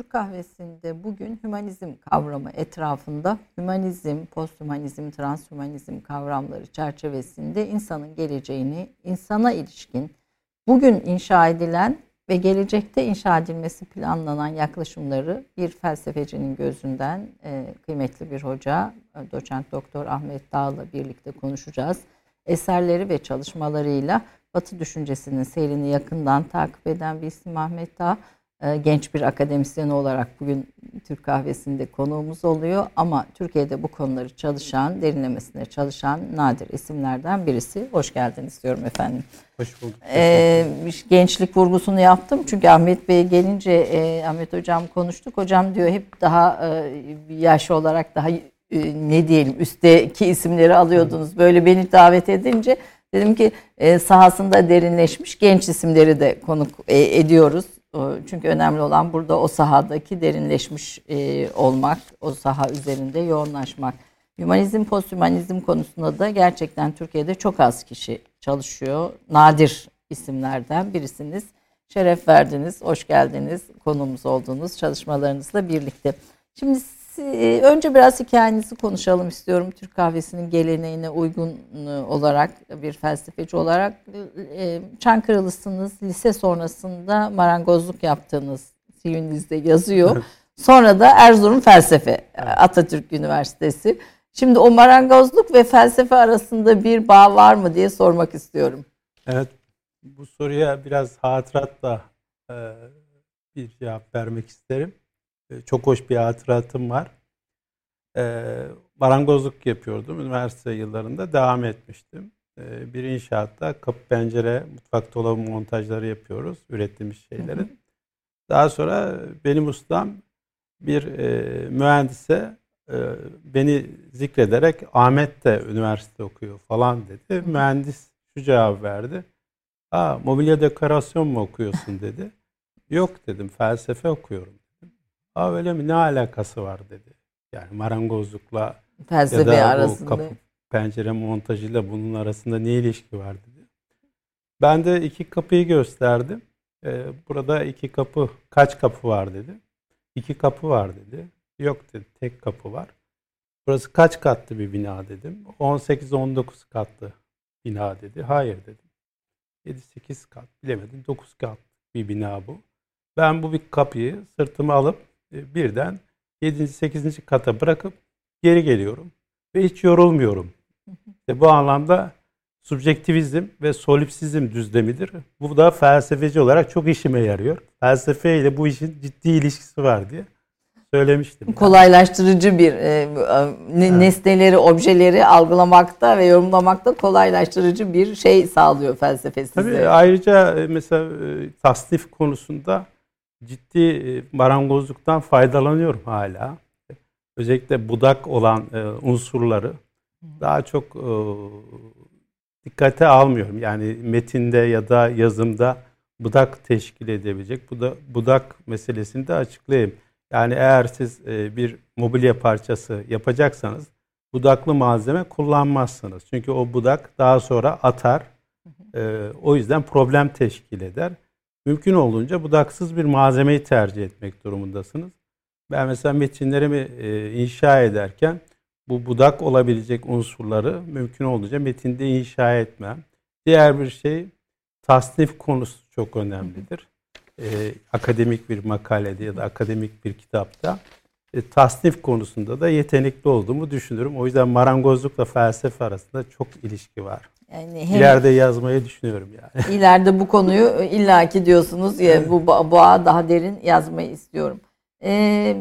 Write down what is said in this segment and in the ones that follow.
Türk kahvesinde bugün hümanizm kavramı etrafında hümanizm, posthümanizm, transhümanizm kavramları çerçevesinde insanın geleceğini, insana ilişkin bugün inşa edilen ve gelecekte inşa edilmesi planlanan yaklaşımları bir felsefecinin gözünden e, kıymetli bir hoca, doçent doktor Ahmet Dağ'la birlikte konuşacağız. Eserleri ve çalışmalarıyla Batı düşüncesinin seyrini yakından takip eden bir isim Ahmet Dağ. E, genç bir akademisyen olarak bugün Türk kahvesinde konuğumuz oluyor. Ama Türkiye'de bu konuları çalışan, derinlemesine çalışan nadir isimlerden birisi. Hoş geldiniz diyorum efendim. Hoş bulduk. Ee, gençlik vurgusunu yaptım. Çünkü Ahmet Bey gelince e, Ahmet Hocam konuştuk. Hocam diyor hep daha e, yaş olarak daha e, ne diyelim üstteki isimleri alıyordunuz. Böyle beni davet edince dedim ki e, sahasında derinleşmiş genç isimleri de konuk e, ediyoruz. Çünkü önemli olan burada o sahadaki derinleşmiş e, olmak, o saha üzerinde yoğunlaşmak. Hümanizm, posthümanizm konusunda da gerçekten Türkiye'de çok az kişi çalışıyor. Nadir isimlerden birisiniz. Şeref verdiniz, hoş geldiniz, konumuz olduğunuz çalışmalarınızla birlikte. Şimdi ee, önce biraz hikayenizi konuşalım istiyorum. Türk kahvesinin geleneğine uygun e, olarak bir felsefeci olarak e, Çankırılısınız. Lise sonrasında marangozluk yaptığınız CV'nizde yazıyor. Sonra da Erzurum Felsefe Atatürk Üniversitesi. Şimdi o marangozluk ve felsefe arasında bir bağ var mı diye sormak istiyorum. Evet. Bu soruya biraz hatıratla e, bir cevap vermek isterim. Ee, çok hoş bir hatıratım var. Ee, marangozluk yapıyordum. Üniversite yıllarında devam etmiştim. Ee, bir inşaatta kapı pencere, mutfak dolabı montajları yapıyoruz. Ürettiğimiz şeylerin. Hı hı. Daha sonra benim ustam bir e, mühendise e, beni zikrederek Ahmet de üniversite okuyor falan dedi. Mühendis şu cevap verdi. Aa, mobilya dekorasyon mu okuyorsun dedi. Yok dedim felsefe okuyorum. Aa öyle mi ne alakası var dedi. Yani marangozlukla felsefe ya da arasında. kapı pencere montajıyla bunun arasında ne ilişki var dedi. Ben de iki kapıyı gösterdim. Ee, burada iki kapı kaç kapı var dedi. İki kapı var dedi. Yok dedi tek kapı var. Burası kaç katlı bir bina dedim. 18-19 katlı bina dedi. Hayır dedim. 7-8 kat bilemedim. 9 kat bir bina bu. Ben bu bir kapıyı sırtıma alıp e, birden 7. 8. kata bırakıp geri geliyorum. Ve hiç yorulmuyorum. İşte bu anlamda subjektivizm ve solipsizm düzlemidir. Bu da felsefeci olarak çok işime yarıyor. Felsefe ile bu işin ciddi ilişkisi var diye söylemiştim. Kolaylaştırıcı bir e, ne, nesneleri, objeleri algılamakta ve yorumlamakta kolaylaştırıcı bir şey sağlıyor felsefe size. Tabii ayrıca e, mesela e, tasnif konusunda ciddi e, marangozluktan faydalanıyorum hala. Özellikle budak olan e, unsurları daha çok e, dikkate almıyorum. Yani metinde ya da yazımda budak teşkil edebilecek. Bu da budak meselesini de açıklayayım. Yani eğer siz bir mobilya parçası yapacaksanız budaklı malzeme kullanmazsınız. Çünkü o budak daha sonra atar. E, o yüzden problem teşkil eder mümkün olduğunca budaksız bir malzemeyi tercih etmek durumundasınız. Ben mesela metinlerimi e, inşa ederken bu budak olabilecek unsurları mümkün olduğunca metinde inşa etmem. Diğer bir şey tasnif konusu çok önemlidir. E, akademik bir makalede ya da akademik bir kitapta e, tasnif konusunda da yetenekli olduğumu düşünüyorum. O yüzden marangozlukla felsefe arasında çok ilişki var. Yani hem ileride yazmayı düşünüyorum yani. İleride bu konuyu illaki diyorsunuz ya bu boğa daha derin yazmayı istiyorum. Ee,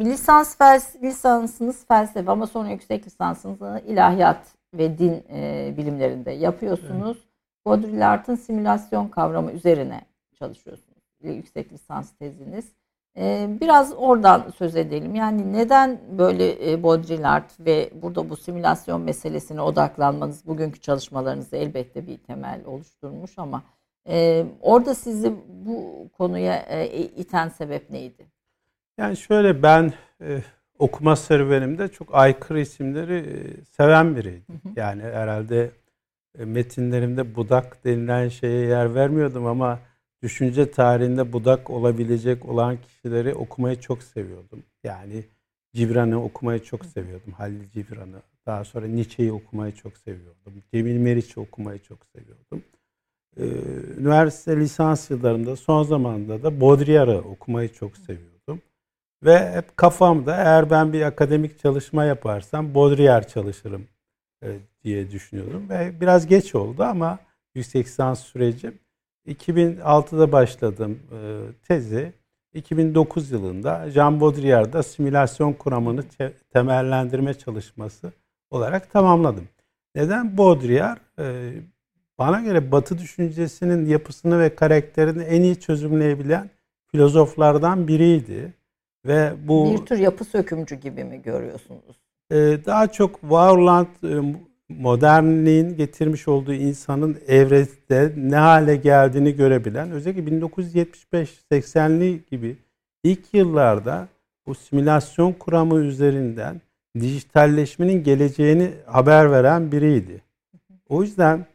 lisans fels lisansınız felsefe ama sonra yüksek lisansınızı ilahiyat ve din e, bilimlerinde yapıyorsunuz. Evet. Baudrillard'ın simülasyon kavramı üzerine çalışıyorsunuz. Yüksek lisans teziniz. Ee, biraz oradan söz edelim. Yani neden böyle e, Baudrillard ve burada bu simülasyon meselesine odaklanmanız bugünkü çalışmalarınızda elbette bir temel oluşturmuş ama e, orada sizi bu konuya e, iten sebep neydi? Yani şöyle ben okuma serüvenimde çok aykırı isimleri seven biriydim. Hı hı. Yani herhalde metinlerimde budak denilen şeye yer vermiyordum ama düşünce tarihinde budak olabilecek olan kişileri okumayı çok seviyordum. Yani Cibran'ı okumayı çok seviyordum. Halil Cibran'ı. Daha sonra Nietzsche'yi okumayı çok seviyordum. Cemil Meriç'i okumayı çok seviyordum. Ee, üniversite lisans yıllarında son zamanda da Baudrillard'ı okumayı çok seviyordum. Ve hep kafamda eğer ben bir akademik çalışma yaparsam Baudrillard çalışırım e, diye düşünüyordum. Ve biraz geç oldu ama yüksek lisans sürecim 2006'da başladım e, tezi. 2009 yılında Jean Baudrillard'da simülasyon kuramını temellendirme çalışması olarak tamamladım. Neden Baudrillard? E, bana göre Batı düşüncesinin yapısını ve karakterini en iyi çözümleyebilen filozoflardan biriydi. Ve bu bir tür yapı sökümcü gibi mi görüyorsunuz? E, daha çok var olan modernliğin getirmiş olduğu insanın evrede ne hale geldiğini görebilen özellikle 1975-80'li gibi ilk yıllarda bu simülasyon kuramı üzerinden dijitalleşmenin geleceğini haber veren biriydi. O yüzden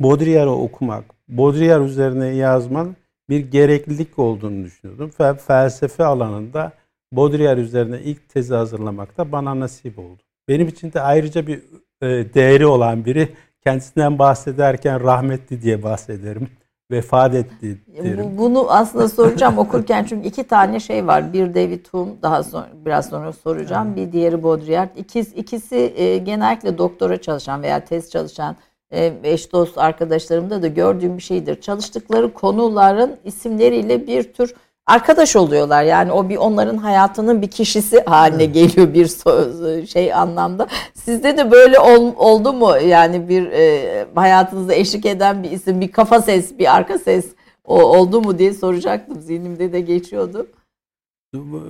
Baudrillard'ı okumak, Baudrillard üzerine yazman bir gereklilik olduğunu düşünüyordum. Ve felsefe alanında Baudrillard üzerine ilk tezi hazırlamak da bana nasip oldu. Benim için de ayrıca bir değeri olan biri. Kendisinden bahsederken rahmetli diye bahsederim. Vefat etti derim. Bunu aslında soracağım okurken çünkü iki tane şey var. Bir David Hume daha sonra biraz sonra soracağım. Evet. Bir diğeri Baudrillard. İkisi, ikisi e, genellikle doktora çalışan veya tez çalışan e, eş dost arkadaşlarımda da gördüğüm bir şeydir. Çalıştıkları konuların isimleriyle bir tür arkadaş oluyorlar. Yani o bir onların hayatının bir kişisi haline geliyor bir şey anlamda. Sizde de böyle ol, oldu mu? Yani bir e, hayatınızda eşlik eden bir isim, bir kafa ses, bir arka ses o, oldu mu diye soracaktım. Zihnimde de geçiyordu.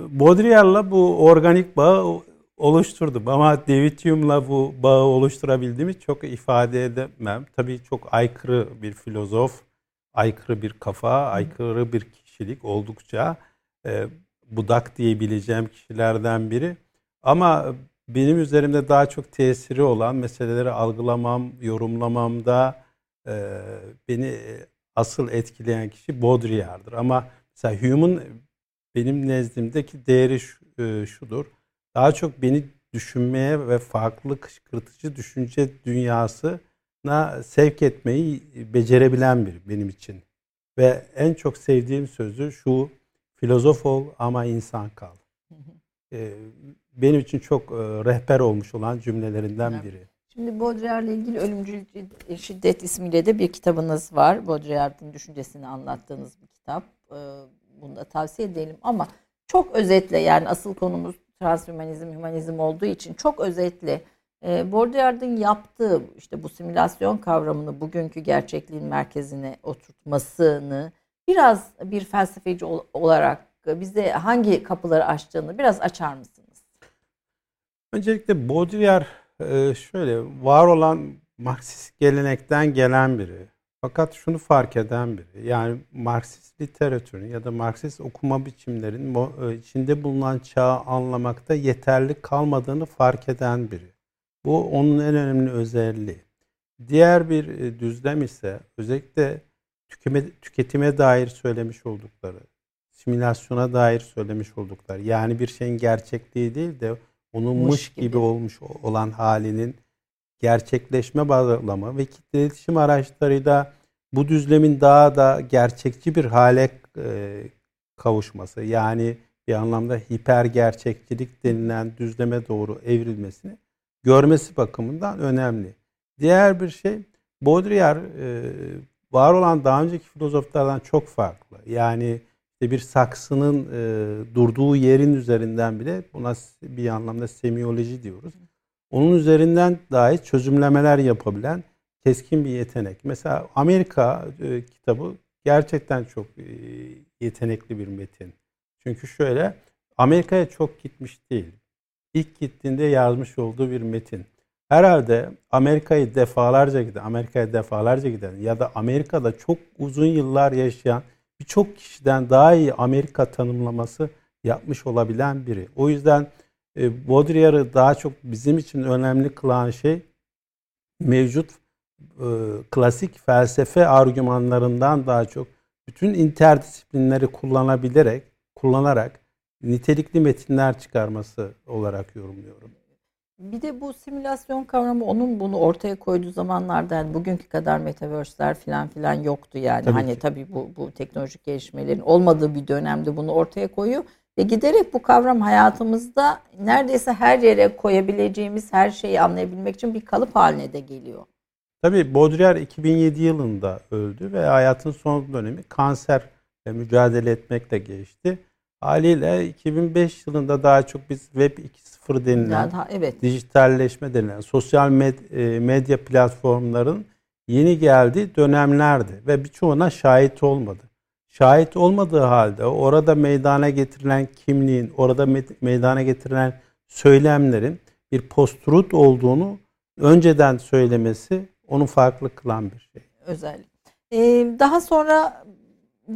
Baudrillard'la bu organik bağı oluşturdum ama David Hume'la bu bağı oluşturabildiğimi çok ifade edemem. Tabii çok aykırı bir filozof, aykırı bir kafa, aykırı bir kişilik oldukça e, budak diyebileceğim kişilerden biri. Ama benim üzerimde daha çok tesiri olan meseleleri algılamam, yorumlamamda e, beni asıl etkileyen kişi Baudrillard'dır. Ama mesela Hume'un benim nezdimdeki değeri e, şudur. Daha çok beni düşünmeye ve farklı kışkırtıcı düşünce dünyasına sevk etmeyi becerebilen biri benim için. Ve en çok sevdiğim sözü şu, filozof ol ama insan kal. Ee, benim için çok e, rehber olmuş olan cümlelerinden biri. Şimdi Baudrillard'la ilgili Ölümcül Şiddet ismiyle de bir kitabınız var. Baudrillard'ın düşüncesini anlattığınız bir kitap. Ee, bunu da tavsiye edelim ama çok özetle yani asıl konumuz transhümanizm, hümanizm olduğu için çok özetle e, Baudrillard'ın yaptığı işte bu simülasyon kavramını bugünkü gerçekliğin merkezine oturtmasını biraz bir felsefeci olarak bize hangi kapıları açtığını biraz açar mısınız? Öncelikle Baudrillard e, şöyle var olan Marksist gelenekten gelen biri. Fakat şunu fark eden biri. Yani Marksist literatürün ya da Marksist okuma biçimlerinin e, içinde bulunan çağı anlamakta yeterli kalmadığını fark eden biri. Bu onun en önemli özelliği. Diğer bir e, düzlem ise özellikle tüketime, tüketime dair söylemiş oldukları, simülasyona dair söylemiş oldukları. Yani bir şeyin gerçekliği değil de onun mış gibi. gibi olmuş olan halinin gerçekleşme bağlamı ve kitle iletişim araçlarıyla bu düzlemin daha da gerçekçi bir hale e, kavuşması yani bir anlamda hiper gerçekçilik denilen düzleme doğru evrilmesini görmesi bakımından önemli. Diğer bir şey Baudrillard e, var olan daha önceki filozoflardan çok farklı. Yani işte bir saksının e, durduğu yerin üzerinden bile buna bir anlamda semiyoloji diyoruz. Onun üzerinden dahi çözümlemeler yapabilen keskin bir yetenek. Mesela Amerika e, kitabı gerçekten çok yetenekli bir metin. Çünkü şöyle Amerika'ya çok gitmiş değil ilk gittiğinde yazmış olduğu bir metin. Herhalde Amerika'yı defalarca giden, Amerika'ya defalarca giden ya da Amerika'da çok uzun yıllar yaşayan birçok kişiden daha iyi Amerika tanımlaması yapmış olabilen biri. O yüzden e, Baudrillard'ı daha çok bizim için önemli kılan şey mevcut e, klasik felsefe argümanlarından daha çok bütün interdisiplinleri kullanabilerek, kullanarak nitelikli metinler çıkarması olarak yorumluyorum. Bir de bu simülasyon kavramı onun bunu ortaya koyduğu zamanlarda yani bugünkü kadar metaverse'ler filan filan yoktu yani. Tabii hani ki. tabii bu bu teknolojik gelişmelerin olmadığı bir dönemde bunu ortaya koyuyor ve giderek bu kavram hayatımızda neredeyse her yere koyabileceğimiz her şeyi anlayabilmek için bir kalıp haline de geliyor. Tabii Baudrillard 2007 yılında öldü ve hayatın son dönemi kanserle mücadele etmekle geçti. Haliyle 2005 yılında daha çok biz Web 2.0 denilen, daha, evet. dijitalleşme denilen, sosyal med, e, medya platformların yeni geldiği dönemlerdi ve birçoğuna şahit olmadı. Şahit olmadığı halde orada meydana getirilen kimliğin, orada meydana getirilen söylemlerin bir post olduğunu önceden söylemesi onu farklı kılan bir şey. Özellikle. Ee, daha sonra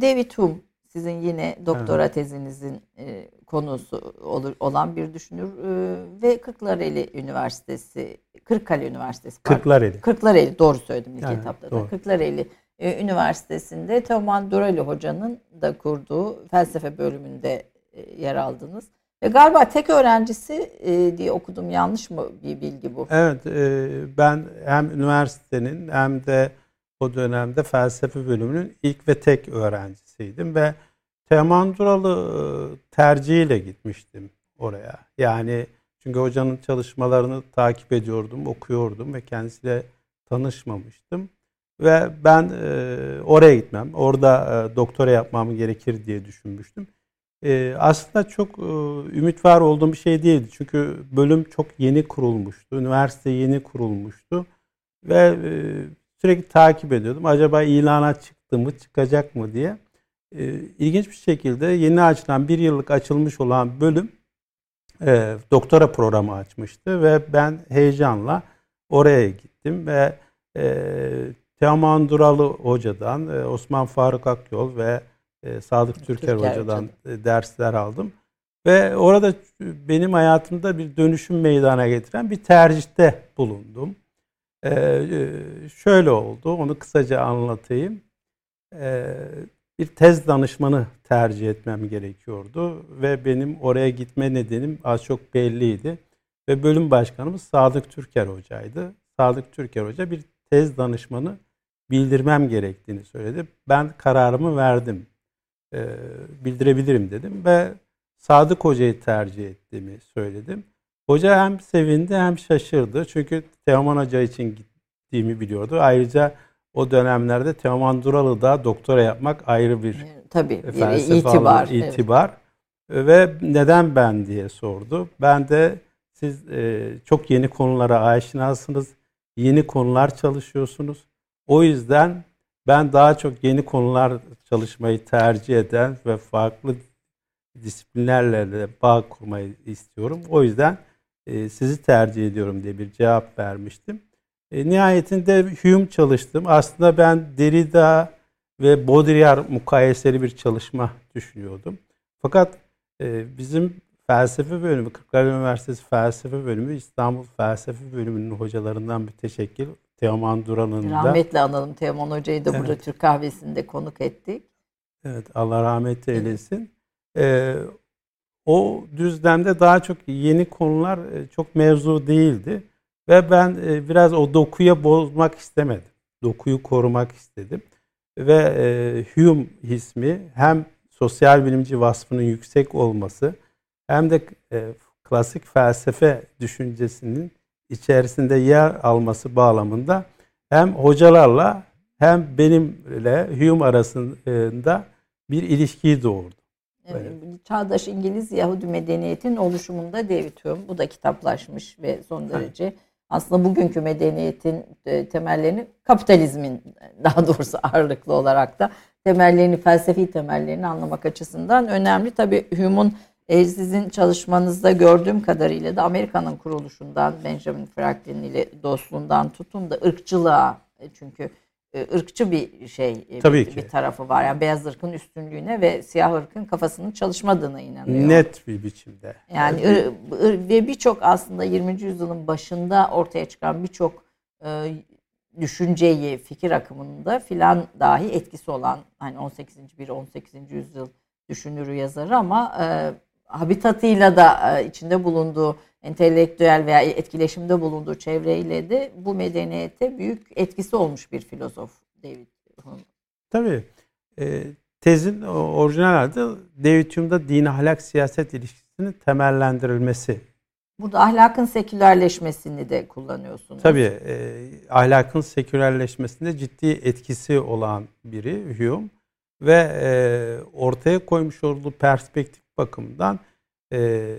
David Hume sizin yine doktora evet. tezinizin e, konusu olur, olan bir düşünür e, ve Kırklareli Üniversitesi, Kırıkkale Üniversitesi. Kırklareli. Kırklareli doğru söyledim ilk yani, etapta da. Kırklareli e, Üniversitesi'nde Teoman Durali Hoca'nın da kurduğu felsefe bölümünde e, yer aldınız. Ve galiba tek öğrencisi e, diye okudum yanlış mı bir bilgi bu? Evet e, ben hem üniversitenin hem de o dönemde felsefe bölümünün ilk ve tek öğrencisiydim ve Teoman Duralı e, tercihiyle gitmiştim oraya. Yani çünkü hocanın çalışmalarını takip ediyordum, okuyordum ve kendisiyle tanışmamıştım. Ve ben e, oraya gitmem, orada e, doktora yapmam gerekir diye düşünmüştüm. E, aslında çok e, ümit var olduğum bir şey değildi. Çünkü bölüm çok yeni kurulmuştu, üniversite yeni kurulmuştu. Ve e, sürekli takip ediyordum. Acaba ilana çıktı mı, çıkacak mı diye. E, ilginç bir şekilde yeni açılan, bir yıllık açılmış olan bölüm e, doktora programı açmıştı. Ve ben heyecanla oraya gittim ve e, Teoman Duralı Hoca'dan, e, Osman Faruk Akyol ve e, Sadık Türker, Türker Hoca'dan Hocam. dersler aldım. Ve orada benim hayatımda bir dönüşüm meydana getiren bir tercihte bulundum. Ee, şöyle oldu, onu kısaca anlatayım. Ee, bir tez danışmanı tercih etmem gerekiyordu ve benim oraya gitme nedenim az çok belliydi. Ve bölüm başkanımız Sadık Türker Hoca'ydı. Sadık Türker Hoca bir tez danışmanı bildirmem gerektiğini söyledi. Ben kararımı verdim. E, bildirebilirim dedim ve Sadık Hoca'yı tercih ettiğimi söyledim. Hoca hem sevindi hem şaşırdı. Çünkü Teoman Hoca için gittiğimi biliyordu. Ayrıca o dönemlerde Teoman Duralı'da doktora yapmak ayrı bir Tabii, felsefe itibar. İtibar. Evet. Ve neden ben diye sordu. Ben de siz e, çok yeni konulara aşinasınız. Yeni konular çalışıyorsunuz. O yüzden ben daha çok yeni konular çalışmayı tercih eden ve farklı disiplinlerle de bağ kurmayı istiyorum. O yüzden e, sizi tercih ediyorum diye bir cevap vermiştim. E, nihayetinde Hume çalıştım. Aslında ben Derrida ve Baudrillard mukayeseli bir çalışma düşünüyordum. Fakat e, bizim felsefe bölümü, Kırklareli Üniversitesi felsefe bölümü İstanbul Felsefe bölümünün hocalarından bir teşekkür Teoman Duran'ın da. Rahmetle analım Teoman Hoca'yı da evet. burada Türk kahvesinde konuk ettik. Evet Allah rahmet eylesin. Ee, o düzlemde daha çok yeni konular e, çok mevzu değildi. Ve ben e, biraz o dokuya bozmak istemedim. Dokuyu korumak istedim. Ve e, Hume ismi hem sosyal bilimci vasfının yüksek olması hem de klasik felsefe düşüncesinin içerisinde yer alması bağlamında hem hocalarla hem benimle Hume arasında bir ilişkiyi doğurdu. Evet. Çağdaş İngiliz Yahudi medeniyetinin oluşumunda David Hume bu da kitaplaşmış ve son derece evet. Aslında bugünkü medeniyetin e, temellerini kapitalizmin daha doğrusu ağırlıklı olarak da temellerini felsefi temellerini anlamak açısından önemli. Tabii Hume'un e, sizin çalışmanızda gördüğüm kadarıyla da Amerika'nın kuruluşundan Benjamin Franklin ile dostluğundan tutun da ırkçılığa e, çünkü ırkçı bir şey Tabii bir, ki. bir tarafı var. Yani beyaz ırkın üstünlüğüne ve siyah ırkın kafasının çalışmadığına inanıyor. Net bir biçimde. Yani ır, ve birçok aslında 20. yüzyılın başında ortaya çıkan birçok e, düşünceyi, fikir akımında filan dahi etkisi olan hani 18. bir 18. yüzyıl düşünürü yazarı ama e, habitatıyla da e, içinde bulunduğu entelektüel veya etkileşimde bulunduğu çevreyle de bu medeniyete büyük etkisi olmuş bir filozof David Hume. Tabii. E, tezin orijinal adı David Hume'da din ahlak siyaset ilişkisinin temellendirilmesi. Burada ahlakın sekülerleşmesini de kullanıyorsunuz. Tabii. E, ahlakın sekülerleşmesinde ciddi etkisi olan biri Hume ve e, ortaya koymuş olduğu perspektif bakımından e,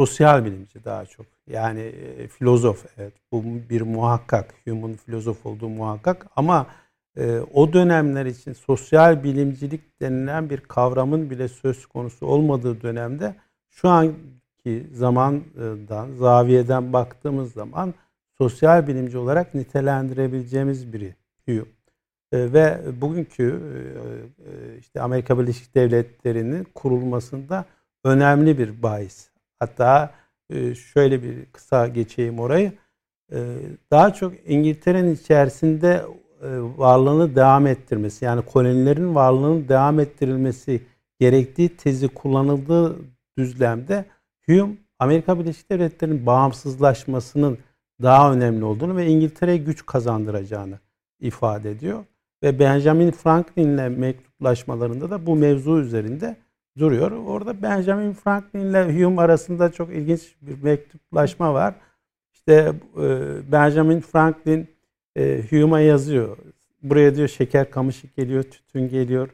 sosyal bilimci daha çok. Yani e, filozof evet bu bir muhakkak. Hume'un filozof olduğu muhakkak ama e, o dönemler için sosyal bilimcilik denilen bir kavramın bile söz konusu olmadığı dönemde şu anki zamandan, zaviyeden baktığımız zaman sosyal bilimci olarak nitelendirebileceğimiz biri Hume. Ve bugünkü e, e, işte Amerika Birleşik Devletleri'nin kurulmasında önemli bir bahis. Hatta e, şöyle bir kısa geçeyim orayı. E, daha çok İngiltere'nin içerisinde e, varlığını devam ettirmesi yani kolonilerin varlığının devam ettirilmesi gerektiği tezi kullanıldığı düzlemde Hume Amerika Birleşik Devletleri'nin bağımsızlaşmasının daha önemli olduğunu ve İngiltere'ye güç kazandıracağını ifade ediyor. Ve Benjamin Franklin'le mektuplaşmalarında da bu mevzu üzerinde duruyor. Orada Benjamin Franklin ile Hume arasında çok ilginç bir mektuplaşma var. İşte e, Benjamin Franklin e, Hume'a yazıyor. Buraya diyor şeker kamışık geliyor, tütün geliyor,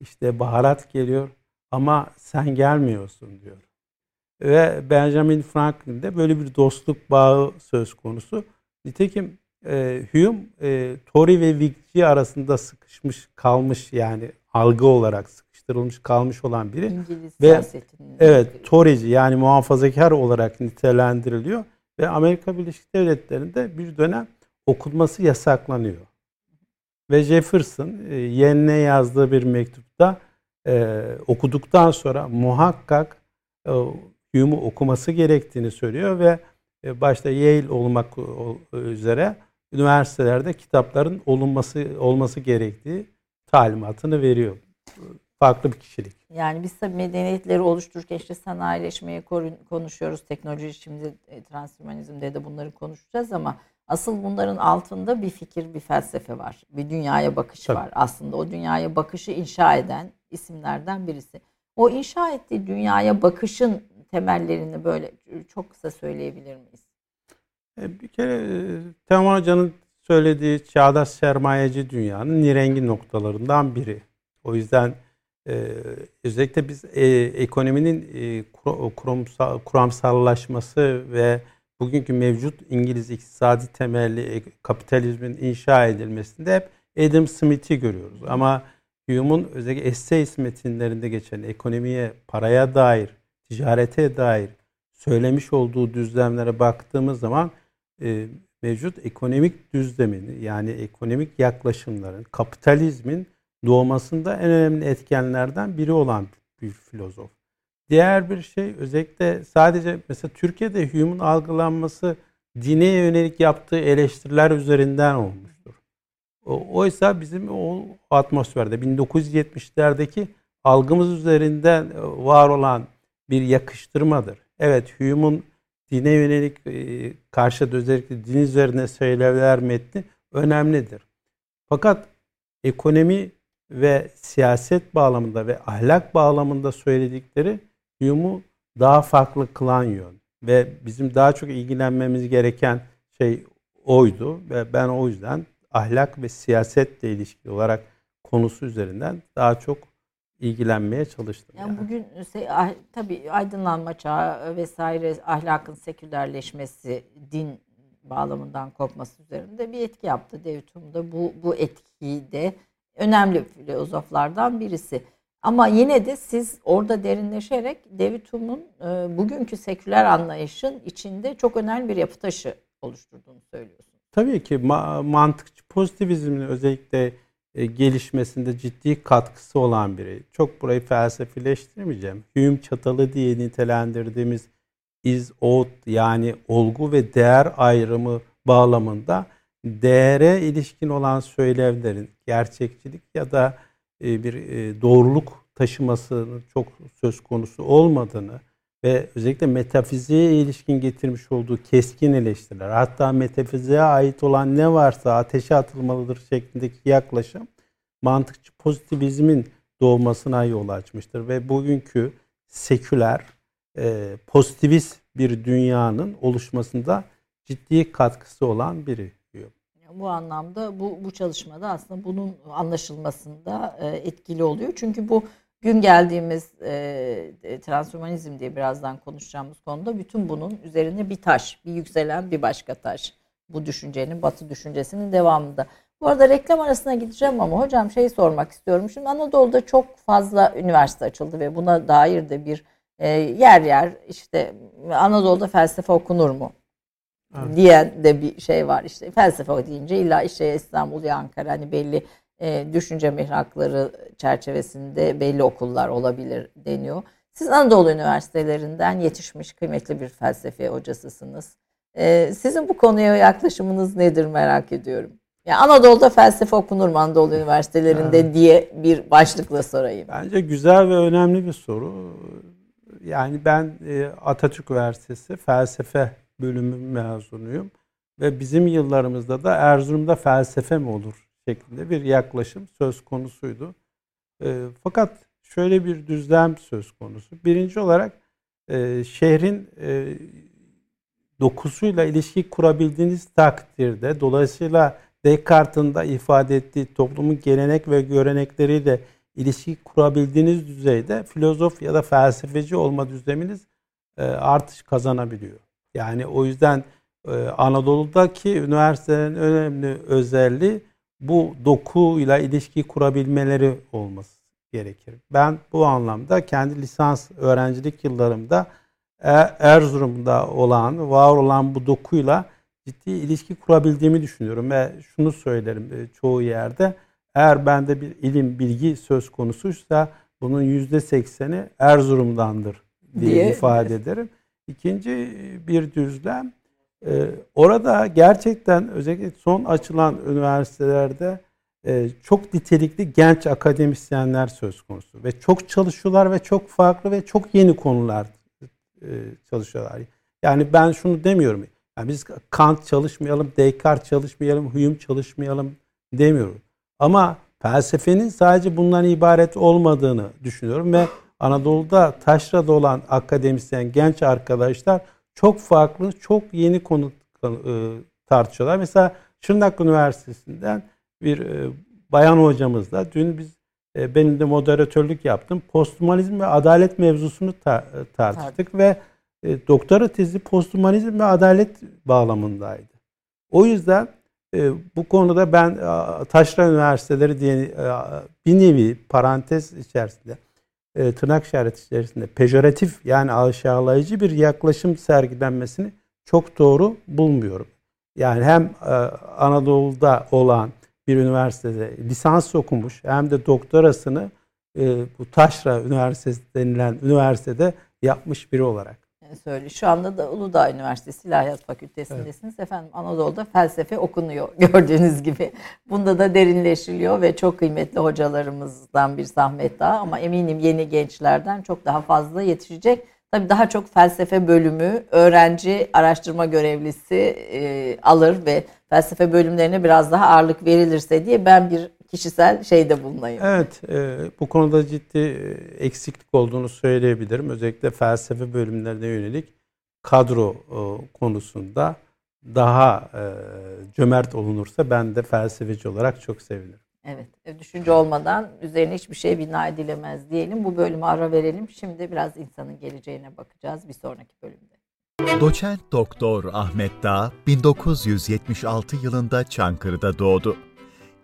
işte baharat geliyor ama sen gelmiyorsun diyor. Ve Benjamin Franklin'de böyle bir dostluk bağı söz konusu. Nitekim e, Hume e, Tory ve Whigci arasında sıkışmış kalmış yani algı olarak sıkıştırılmış kalmış olan biri. İngiliz ve evet Tory'ci yani muhafazakar olarak nitelendiriliyor ve Amerika Birleşik Devletleri'nde bir dönem okunması yasaklanıyor. Ve Jefferson e, yeğenine yazdığı bir mektupta e, okuduktan sonra muhakkak e, Hume'u okuması gerektiğini söylüyor ve e, başta Yale olmak üzere üniversitelerde kitapların olunması olması gerektiği talimatını veriyor. Farklı bir kişilik. Yani biz tabii medeniyetleri oluştururken işte sanayileşmeye konuşuyoruz. Teknoloji şimdi e, transhumanizmde de bunları konuşacağız ama asıl bunların altında bir fikir, bir felsefe var. Bir dünyaya bakış tabii. var. Aslında o dünyaya bakışı inşa eden isimlerden birisi. O inşa ettiği dünyaya bakışın temellerini böyle çok kısa söyleyebilir miyiz? E, bir kere e, Teoman Hoca'nın söylediği çağdaş sermayeci dünyanın nirengi noktalarından biri. O yüzden e, özellikle biz e, ekonominin e, kurumsal, kuramsallaşması ve bugünkü mevcut İngiliz iktisadi temelli e, kapitalizmin inşa edilmesinde hep Adam Smith'i görüyoruz. Ama Hume'un özellikle essays metinlerinde geçen ekonomiye, paraya dair, ticarete dair söylemiş olduğu düzlemlere baktığımız zaman e, mevcut ekonomik düzlemin yani ekonomik yaklaşımların, kapitalizmin doğmasında en önemli etkenlerden biri olan bir filozof. Diğer bir şey özellikle sadece mesela Türkiye'de Hume'un algılanması dine yönelik yaptığı eleştiriler üzerinden olmuştur. Oysa bizim o atmosferde 1970'lerdeki algımız üzerinden var olan bir yakıştırmadır. Evet Hume'un dine yönelik e, karşıt özellikle din üzerine söylemler metni önemlidir. Fakat ekonomi ve siyaset bağlamında ve ahlak bağlamında söyledikleri Hume'u daha farklı kılan yön. Ve bizim daha çok ilgilenmemiz gereken şey oydu. Ve ben o yüzden ahlak ve siyasetle ilişkili olarak konusu üzerinden daha çok ilgilenmeye çalıştım. Yani, yani. bugün ah, tabii aydınlanma çağı vesaire ahlakın sekülerleşmesi, din bağlamından kopması üzerinde bir etki yaptı David Hume'da. Bu, bu etkiyi de önemli filozoflardan birisi. Ama yine de siz orada derinleşerek David Hume'un e, bugünkü seküler anlayışın içinde çok önemli bir yapı taşı oluşturduğunu söylüyorsunuz. Tabii ki ma- mantıkçı pozitivizmin özellikle e, gelişmesinde ciddi katkısı olan biri. Çok burayı felsefileştirmeyeceğim. Hume çatalı diye nitelendirdiğimiz is ought yani olgu ve değer ayrımı bağlamında değere ilişkin olan söylevlerin gerçekçilik ya da e, bir e, doğruluk taşımasının çok söz konusu olmadığını ve özellikle metafiziğe ilişkin getirmiş olduğu keskin eleştiriler hatta metafiziğe ait olan ne varsa ateşe atılmalıdır şeklindeki yaklaşım mantıkçı pozitivizmin doğmasına yol açmıştır ve bugünkü seküler e, pozitivist bir dünyanın oluşmasında ciddi katkısı olan biri. Bu anlamda bu, bu çalışmada aslında bunun anlaşılmasında e, etkili oluyor. Çünkü bu gün geldiğimiz e, transhumanizm diye birazdan konuşacağımız konuda bütün bunun üzerine bir taş, bir yükselen bir başka taş. Bu düşüncenin, batı düşüncesinin devamında. Bu arada reklam arasına gideceğim ama hocam şey sormak istiyorum. Şimdi Anadolu'da çok fazla üniversite açıldı ve buna dair de bir e, yer yer işte Anadolu'da felsefe okunur mu? Evet. diyen de bir şey var işte felsefe deyince illa işte İstanbul ya Ankara hani belli e, düşünce mihrakları çerçevesinde belli okullar olabilir deniyor. Siz Anadolu Üniversitelerinden yetişmiş kıymetli bir felsefe hocasısınız. E, sizin bu konuya yaklaşımınız nedir merak ediyorum. Yani Anadolu'da felsefe okunur mu Anadolu Üniversitelerinde evet. diye bir başlıkla sorayım. Bence güzel ve önemli bir soru. Yani ben e, Atatürk Üniversitesi felsefe bölümü mezunuyum. Ve bizim yıllarımızda da Erzurum'da felsefe mi olur şeklinde bir yaklaşım söz konusuydu. E, fakat şöyle bir düzlem söz konusu. Birinci olarak e, şehrin e, dokusuyla ilişki kurabildiğiniz takdirde dolayısıyla Descartes'in de ifade ettiği toplumun gelenek ve görenekleriyle ilişki kurabildiğiniz düzeyde filozof ya da felsefeci olma düzleminiz e, artış kazanabiliyor. Yani o yüzden e, Anadolu'daki üniversitelerin önemli özelliği bu dokuyla ilişki kurabilmeleri olması gerekir. Ben bu anlamda kendi lisans öğrencilik yıllarımda e, Erzurum'da olan, var olan bu dokuyla ciddi ilişki kurabildiğimi düşünüyorum ve şunu söylerim e, çoğu yerde eğer bende bir ilim, bilgi söz konusuysa bunun yüzde sekseni Erzurum'dandır diye, diye ifade ederim. İkinci bir düzlem e, orada gerçekten özellikle son açılan üniversitelerde e, çok nitelikli genç akademisyenler söz konusu ve çok çalışıyorlar ve çok farklı ve çok yeni konular e, çalışıyorlar. Yani ben şunu demiyorum. Yani biz Kant çalışmayalım, Descartes çalışmayalım, Hume çalışmayalım demiyorum. Ama felsefenin sadece bundan ibaret olmadığını düşünüyorum ve Anadolu'da taşrada olan akademisyen genç arkadaşlar çok farklı, çok yeni konu e, tartışıyorlar. Mesela Şırnak Üniversitesi'nden bir e, bayan hocamızla dün biz e, benim de moderatörlük yaptım. Posthumanizm ve adalet mevzusunu ta- tartıştık ve doktora tezi posthumanizm ve adalet bağlamındaydı. O yüzden bu konuda ben Taşra Üniversiteleri diye bir nevi parantez içerisinde e, tırnak işareti içerisinde pejoratif yani aşağılayıcı bir yaklaşım sergilenmesini çok doğru bulmuyorum. Yani hem e, Anadolu'da olan bir üniversitede lisans okumuş hem de doktorasını e, bu Taşra Üniversitesi denilen üniversitede yapmış biri olarak söyle. Şu anda da Uludağ Üniversitesi İlahiyat Fakültesindesiniz. Evet. Efendim Anadolu'da felsefe okunuyor gördüğünüz gibi. Bunda da derinleşiliyor ve çok kıymetli hocalarımızdan bir zahmet daha ama eminim yeni gençlerden çok daha fazla yetişecek. Tabii daha çok felsefe bölümü öğrenci araştırma görevlisi e, alır ve felsefe bölümlerine biraz daha ağırlık verilirse diye ben bir kişisel şeyde bulunayım. Evet, e, bu konuda ciddi e, eksiklik olduğunu söyleyebilirim. Özellikle felsefe bölümlerine yönelik kadro e, konusunda daha e, cömert olunursa ben de felsefeci olarak çok sevinirim. Evet, e, düşünce olmadan üzerine hiçbir şey bina edilemez diyelim. Bu bölümü ara verelim. Şimdi biraz insanın geleceğine bakacağız bir sonraki bölümde. Doçent Doktor Ahmet Dağ 1976 yılında Çankırı'da doğdu.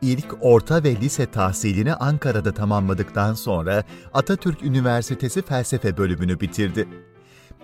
İlk orta ve lise tahsilini Ankara'da tamamladıktan sonra Atatürk Üniversitesi Felsefe bölümünü bitirdi.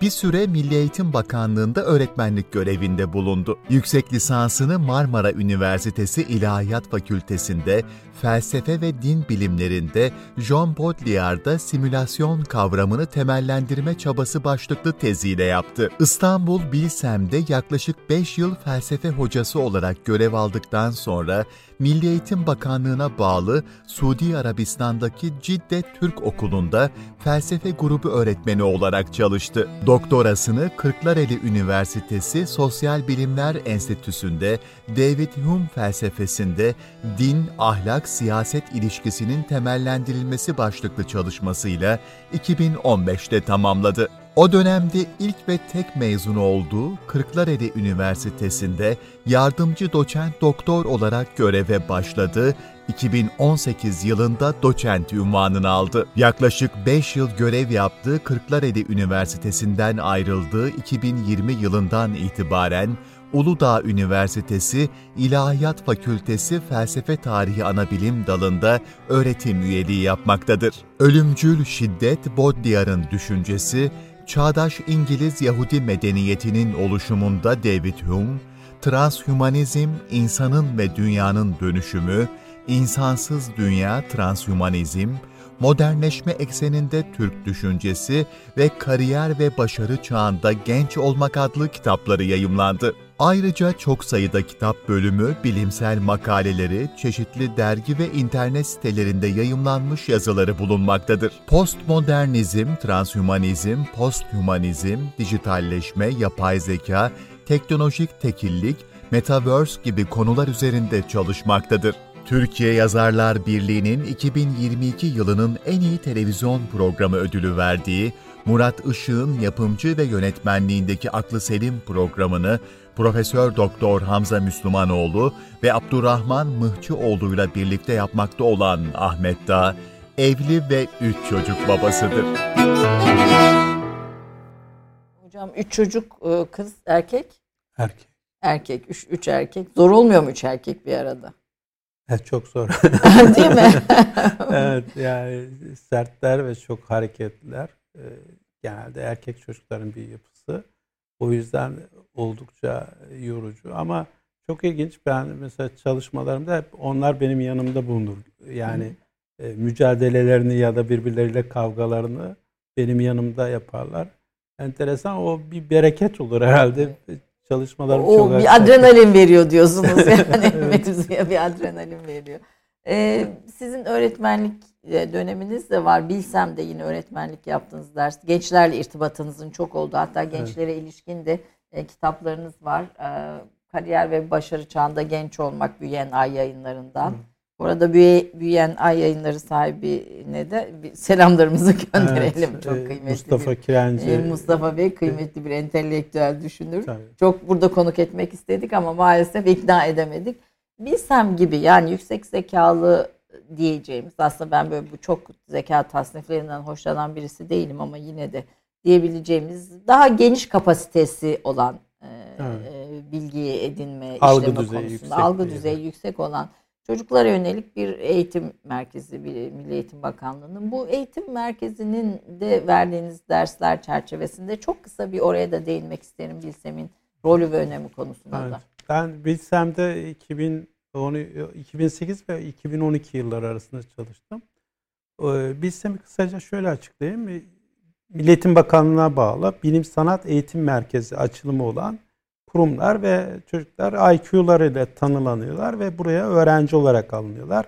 Bir süre Milli Eğitim Bakanlığı'nda öğretmenlik görevinde bulundu. Yüksek lisansını Marmara Üniversitesi İlahiyat Fakültesi'nde felsefe ve din bilimlerinde Jean Baudrillard'da simülasyon kavramını temellendirme çabası başlıklı teziyle yaptı. İstanbul Bilsem'de yaklaşık 5 yıl felsefe hocası olarak görev aldıktan sonra Milli Eğitim Bakanlığı'na bağlı Suudi Arabistan'daki Cidde Türk Okulu'nda felsefe grubu öğretmeni olarak çalıştı. Doktorasını Kırklareli Üniversitesi Sosyal Bilimler Enstitüsü'nde David Hume felsefesinde din, ahlak, siyaset ilişkisinin temellendirilmesi başlıklı çalışmasıyla 2015'te tamamladı. O dönemde ilk ve tek mezun olduğu Kırklareli Üniversitesi'nde yardımcı doçent doktor olarak göreve başladı. 2018 yılında doçent ünvanını aldı. Yaklaşık 5 yıl görev yaptığı Kırklareli Üniversitesi'nden ayrıldığı 2020 yılından itibaren Uludağ Üniversitesi İlahiyat Fakültesi Felsefe Tarihi Anabilim Dalı'nda öğretim üyeliği yapmaktadır. Ölümcül şiddet Baudrillard'ın düşüncesi, çağdaş İngiliz Yahudi medeniyetinin oluşumunda David Hume, transhümanizm, insanın ve dünyanın dönüşümü, insansız dünya, transhümanizm, modernleşme ekseninde Türk düşüncesi ve kariyer ve başarı çağında genç olmak adlı kitapları yayımlandı. Ayrıca çok sayıda kitap bölümü, bilimsel makaleleri, çeşitli dergi ve internet sitelerinde yayımlanmış yazıları bulunmaktadır. Postmodernizm, transhümanizm, posthümanizm, dijitalleşme, yapay zeka, teknolojik tekillik, metaverse gibi konular üzerinde çalışmaktadır. Türkiye Yazarlar Birliği'nin 2022 yılının en iyi televizyon programı ödülü verdiği Murat Işık'ın yapımcı ve yönetmenliğindeki Aklı Selim programını Profesör Doktor Hamza Müslümanoğlu ve Abdurrahman Mıhçıoğlu ile birlikte yapmakta olan Ahmet Dağ, evli ve üç çocuk babasıdır. Hocam üç çocuk e, kız erkek? Erkek. Erkek, üç, üç erkek. Zor olmuyor mu üç erkek bir arada? Evet, çok zor. Değil mi? evet yani sertler ve çok hareketliler. Genelde erkek çocukların bir yapısı. O yüzden oldukça yorucu ama çok ilginç. Ben mesela çalışmalarımda hep onlar benim yanımda bulunur. Yani e, mücadelelerini ya da birbirleriyle kavgalarını benim yanımda yaparlar. Enteresan o bir bereket olur herhalde. Çalışmalarım o çok bir adrenalin veriyor diyorsunuz yani mevzuya bir adrenalin veriyor. Ee, sizin öğretmenlik e, döneminiz de var. Bilsem de yine öğretmenlik yaptığınız ders. Gençlerle irtibatınızın çok oldu. Hatta gençlere evet. ilişkin de e, kitaplarınız var. E, Kariyer ve Başarı Çağında Genç Olmak Büyüyen Ay yayınlarından. Hı. Bu arada Büyüyen Ay yayınları sahibine de selamlarımızı gönderelim. Evet, çok kıymetli Mustafa bir, Kirenci. Mustafa Bey kıymetli bir entelektüel düşünür. Tabii. Çok burada konuk etmek istedik ama maalesef ikna edemedik. Bilsem gibi yani yüksek zekalı diyeceğimiz aslında ben böyle bu çok zeka tasniflerinden hoşlanan birisi değilim ama yine de diyebileceğimiz daha geniş kapasitesi olan e, evet. e, bilgiyi edinme algı işleme düzeyi konusunda yüksek algı düzeyi yüksek olan çocuklara yönelik bir eğitim merkezi bir Milli Eğitim Bakanlığı'nın bu eğitim merkezinin de verdiğiniz dersler çerçevesinde çok kısa bir oraya da değinmek isterim Bilsem'in rolü ve önemi konusunda evet. da. Ben Bilsem'de 2000 2008 ve 2012 yılları arasında çalıştım. Bilsem'i kısaca şöyle açıklayayım. Milletin Bakanlığı'na bağlı Bilim Sanat Eğitim Merkezi açılımı olan kurumlar ve çocuklar IQ'larıyla tanılanıyorlar ve buraya öğrenci olarak alınıyorlar.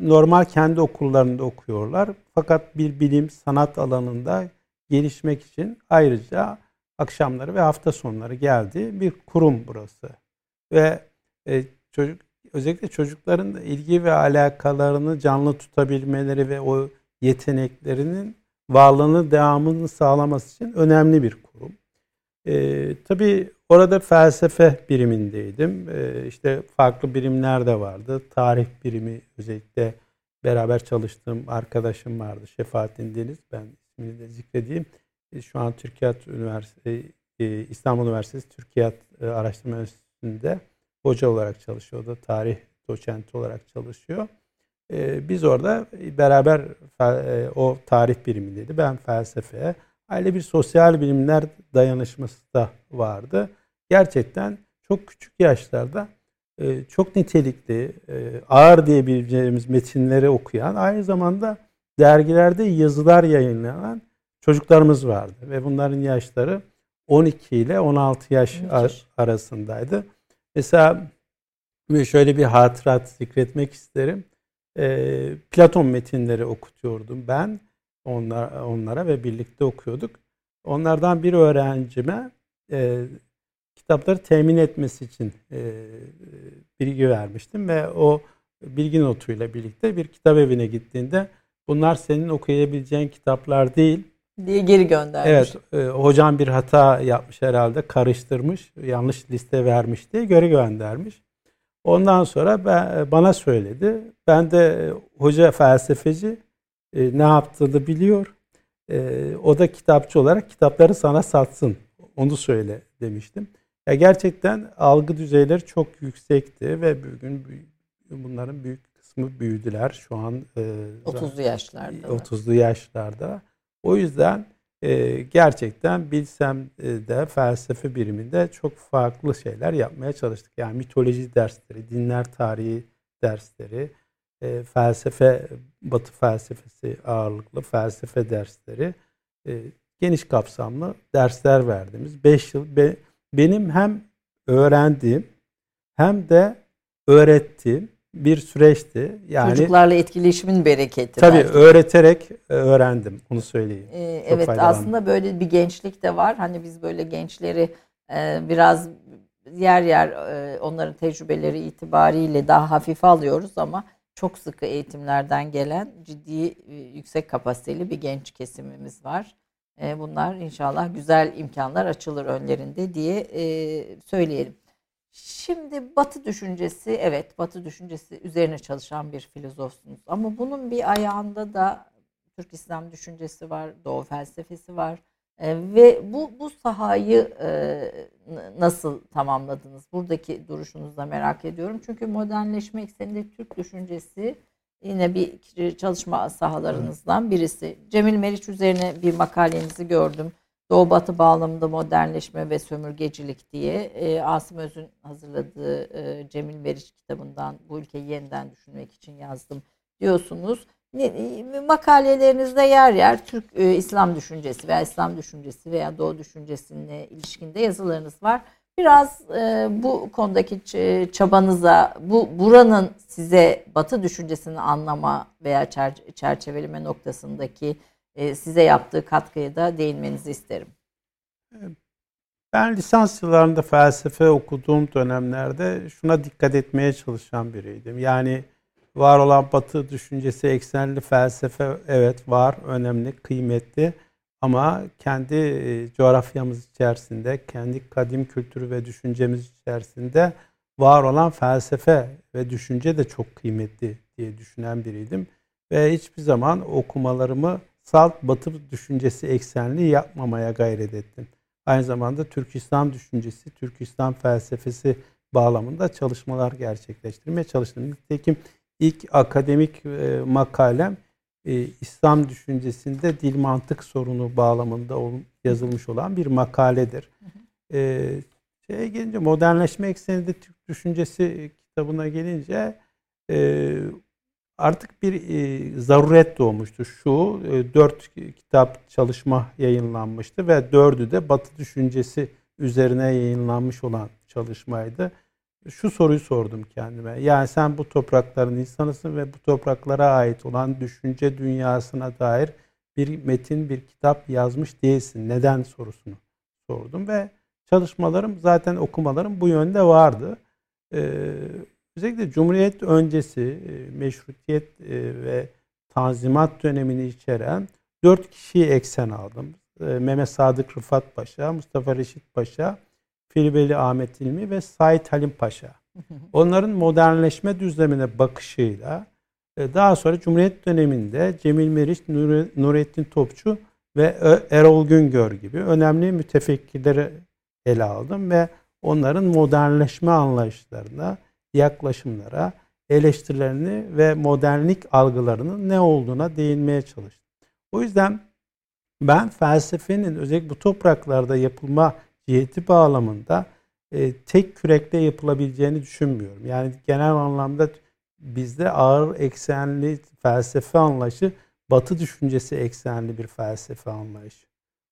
Normal kendi okullarında okuyorlar. Fakat bir bilim sanat alanında gelişmek için ayrıca akşamları ve hafta sonları geldiği bir kurum burası. Ve çocuk özellikle çocukların ilgi ve alakalarını canlı tutabilmeleri ve o yeteneklerinin varlığını devamını sağlaması için önemli bir kurum. Ee, tabii orada felsefe birimindeydim. Ee, işte farklı birimler de vardı. Tarih birimi özellikle beraber çalıştığım arkadaşım vardı. Şefaattin Deniz. Ben ismini de zikredeyim. Ee, şu an Türkiye Üniversitesi, e, İstanbul Üniversitesi Türkiye Araştırma Enstitüsü'nde hoca olarak çalışıyor. O da tarih doçenti olarak çalışıyor. Ee, biz orada beraber e, o tarih birimindeydi. Ben felsefe. aile bir sosyal bilimler dayanışması da vardı. Gerçekten çok küçük yaşlarda e, çok nitelikli, e, ağır diyebileceğimiz metinleri okuyan, aynı zamanda dergilerde yazılar yayınlanan çocuklarımız vardı. Ve bunların yaşları 12 ile 16 yaş ar- arasındaydı. Mesela şöyle bir hatırat zikretmek isterim. E, Platon metinleri okutuyordum ben onlar, onlara ve birlikte okuyorduk. Onlardan bir öğrencime e, kitapları temin etmesi için e, bilgi vermiştim ve o bilgi notuyla birlikte bir kitap evine gittiğinde bunlar senin okuyabileceğin kitaplar değil diye geri göndermiş. Evet, e, hocam bir hata yapmış herhalde, karıştırmış, yanlış liste vermiş diye geri göndermiş. Ondan sonra ben, bana söyledi. Ben de hoca felsefeci e, ne yaptığını biliyor. E, o da kitapçı olarak kitapları sana satsın. Onu söyle demiştim. Ya gerçekten algı düzeyleri çok yüksekti ve bugün bunların büyük kısmı büyüdüler. Şu an e, 30'lu yaşlarda. 30'lu yaşlarda. O yüzden e, gerçekten bilsem e, de felsefe biriminde çok farklı şeyler yapmaya çalıştık. Yani mitoloji dersleri, dinler tarihi dersleri, e, felsefe, batı felsefesi ağırlıklı felsefe dersleri, e, geniş kapsamlı dersler verdiğimiz 5 yıl be, benim hem öğrendiğim hem de öğrettiğim bir süreçti. Yani Çocuklarla etkileşimin bereketi. Tabii belki. öğreterek e, öğrendim. Bunu söyleyeyim. Ee, evet aslında böyle bir gençlik de var. Hani biz böyle gençleri e, biraz yer yer e, onların tecrübeleri itibariyle daha hafife alıyoruz ama çok sıkı eğitimlerden gelen ciddi e, yüksek kapasiteli bir genç kesimimiz var. E, bunlar inşallah güzel imkanlar açılır önlerinde diye e, söyleyelim. Şimdi Batı düşüncesi, evet Batı düşüncesi üzerine çalışan bir filozofsunuz. Ama bunun bir ayağında da Türk İslam düşüncesi var, Doğu felsefesi var. E, ve bu bu sahayı e, nasıl tamamladınız? Buradaki duruşunuzu merak ediyorum. Çünkü modernleşme ekseninde Türk düşüncesi yine bir çalışma sahalarınızdan birisi. Cemil Meriç üzerine bir makalenizi gördüm. Doğu Batı bağlamında modernleşme ve sömürgecilik diye e, Asım Öz'ün hazırladığı e, Cemil Meriç kitabından bu ülkeyi yeniden düşünmek için yazdım diyorsunuz. E, makalelerinizde yer yer Türk e, İslam düşüncesi veya İslam düşüncesi veya Doğu düşüncesine ilişkinde yazılarınız var. Biraz e, bu konudaki çabanıza, bu buranın size Batı düşüncesini anlama veya çerçeveleme noktasındaki e, size yaptığı katkıya da değinmenizi isterim. Ben lisans yıllarında felsefe okuduğum dönemlerde şuna dikkat etmeye çalışan biriydim. Yani var olan batı düşüncesi eksenli felsefe evet var, önemli, kıymetli. Ama kendi e, coğrafyamız içerisinde, kendi kadim kültürü ve düşüncemiz içerisinde var olan felsefe ve düşünce de çok kıymetli diye düşünen biriydim. Ve hiçbir zaman okumalarımı salt batı düşüncesi eksenli yapmamaya gayret ettim. Aynı zamanda Türk İslam düşüncesi, Türk İslam felsefesi bağlamında çalışmalar gerçekleştirmeye çalıştım. Nitekim ilk akademik e, makalem e, İslam düşüncesinde dil mantık sorunu bağlamında yazılmış olan bir makaledir. E, şeye gelince modernleşme ekseninde Türk düşüncesi kitabına gelince e, artık bir e, zaruret doğmuştu. Şu e, dört kitap çalışma yayınlanmıştı ve dördü de Batı düşüncesi üzerine yayınlanmış olan çalışmaydı. Şu soruyu sordum kendime. Yani sen bu toprakların insanısın ve bu topraklara ait olan düşünce dünyasına dair bir metin, bir kitap yazmış değilsin. Neden sorusunu sordum ve çalışmalarım zaten okumalarım bu yönde vardı. Ee, Özellikle Cumhuriyet öncesi e, meşrutiyet e, ve tanzimat dönemini içeren dört kişiyi eksen aldım. E, Mehmet Sadık Rıfat Paşa, Mustafa Reşit Paşa, Filibeli Ahmet İlmi ve Said Halim Paşa. Onların modernleşme düzlemine bakışıyla daha sonra Cumhuriyet döneminde Cemil Meriç, Nurettin Topçu ve Erol Güngör gibi önemli mütefekkirleri ele aldım ve onların modernleşme anlayışlarına yaklaşımlara, eleştirilerini ve modernlik algılarının ne olduğuna değinmeye çalıştım. O yüzden ben felsefenin özellikle bu topraklarda yapılma ciheti bağlamında e, tek kürekle yapılabileceğini düşünmüyorum. Yani genel anlamda bizde ağır eksenli felsefe anlayışı batı düşüncesi eksenli bir felsefe anlayışı.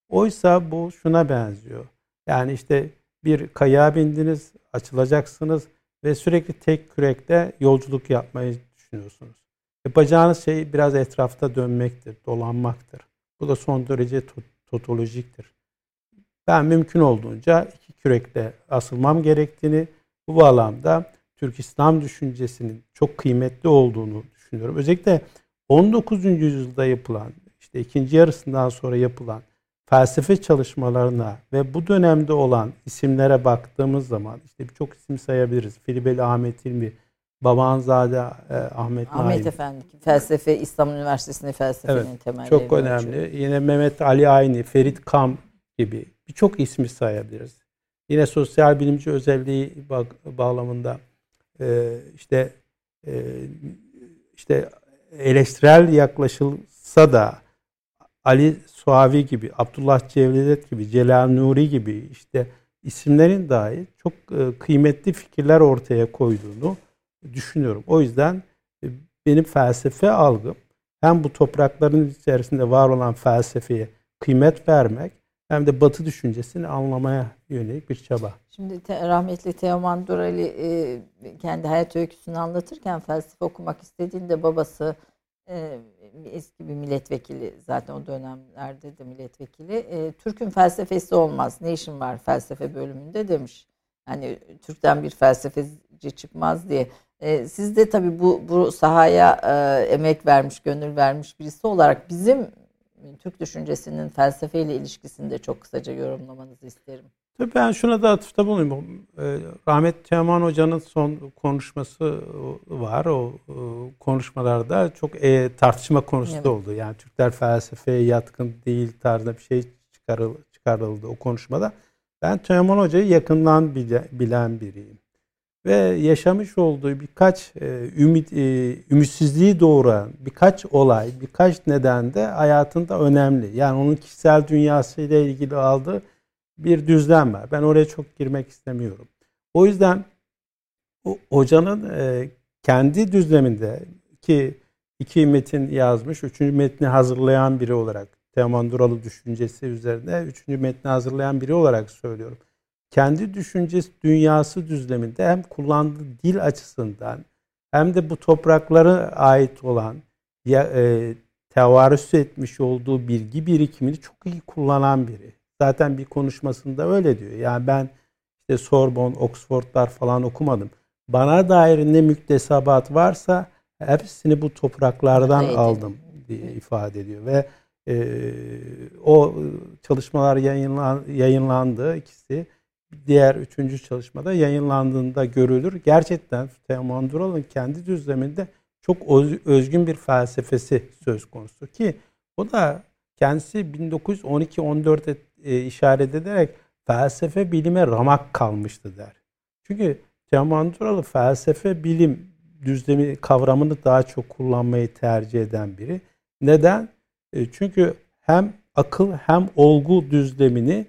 Oysa bu şuna benziyor. Yani işte bir kaya bindiniz, açılacaksınız ve sürekli tek kürekle yolculuk yapmayı düşünüyorsunuz. Yapacağınız şey biraz etrafta dönmektir, dolanmaktır. Bu da son derece totolojiktir. Ben mümkün olduğunca iki kürekle asılmam gerektiğini, bu bağlamda Türk İslam düşüncesinin çok kıymetli olduğunu düşünüyorum. Özellikle 19. yüzyılda yapılan, işte ikinci yarısından sonra yapılan felsefe çalışmalarına ve bu dönemde olan isimlere baktığımız zaman işte birçok isim sayabiliriz. Filibeli Ahmet İlmi, Babanzade e, Ahmet Ahmet Naim. Efendi felsefe İstanbul Üniversitesi'nde felsefenin evet, temelleri. Çok önemli. Ölçü. Yine Mehmet Ali Ayni, Ferit Kam gibi birçok ismi sayabiliriz. Yine sosyal bilimci özelliği bağlamında e, işte e, işte eleştirel yaklaşılsa da Ali Suavi gibi, Abdullah Cevdet gibi, Celal Nuri gibi işte isimlerin dahi çok e, kıymetli fikirler ortaya koyduğunu düşünüyorum. O yüzden e, benim felsefe algım hem bu toprakların içerisinde var olan felsefeye kıymet vermek hem de Batı düşüncesini anlamaya yönelik bir çaba. Şimdi te, rahmetli Teoman Durali e, kendi hayat öyküsünü anlatırken felsefe okumak istediğinde babası e, eski bir milletvekili zaten o dönemlerde de milletvekili. E, Türk'ün felsefesi olmaz. Ne işin var felsefe bölümünde demiş. Hani Türk'ten bir felsefeci çıkmaz diye. E, siz de tabii bu, bu sahaya e, emek vermiş, gönül vermiş birisi olarak bizim Türk düşüncesinin felsefeyle ilişkisini de çok kısaca yorumlamanızı isterim. Tabii ben şuna da atıfta bulunayım. E, Rahmet Teoman Hoca'nın son konuşması var. O e, konuşmalarda çok e, tartışma konusu evet. oldu. Yani Türkler felsefeye yatkın değil tarzında bir şey çıkarıldı o konuşmada. Ben Teoman Hoca'yı yakından bilen biriyim ve yaşamış olduğu birkaç e, ümit e, ümitsizliği doğuran birkaç olay, birkaç neden de hayatında önemli. Yani onun kişisel dünyasıyla ilgili aldığı bir düzlem var. Ben oraya çok girmek istemiyorum. O yüzden o, hocanın e, kendi düzleminde ki iki metin yazmış, üçüncü metni hazırlayan biri olarak Teoman Duralı düşüncesi üzerine üçüncü metni hazırlayan biri olarak söylüyorum kendi düşüncesi dünyası düzleminde hem kullandığı dil açısından hem de bu topraklara ait olan ya, e, tevarüs etmiş olduğu bilgi birikimini çok iyi kullanan biri. Zaten bir konuşmasında öyle diyor. Yani ben işte Sorbonne, Oxford'lar falan okumadım. Bana dair ne müktesebat varsa hepsini bu topraklardan evet. aldım diye ifade ediyor ve e, o çalışmalar yayınlan, yayınlandı ikisi diğer üçüncü çalışmada yayınlandığında görülür. Gerçekten Teoman Dural'ın kendi düzleminde çok özgün bir felsefesi söz konusu ki o da kendisi 1912-14'e e, işaret ederek felsefe bilime ramak kalmıştı der. Çünkü Teoman Duralı felsefe bilim düzlemi kavramını daha çok kullanmayı tercih eden biri. Neden? E, çünkü hem akıl hem olgu düzlemini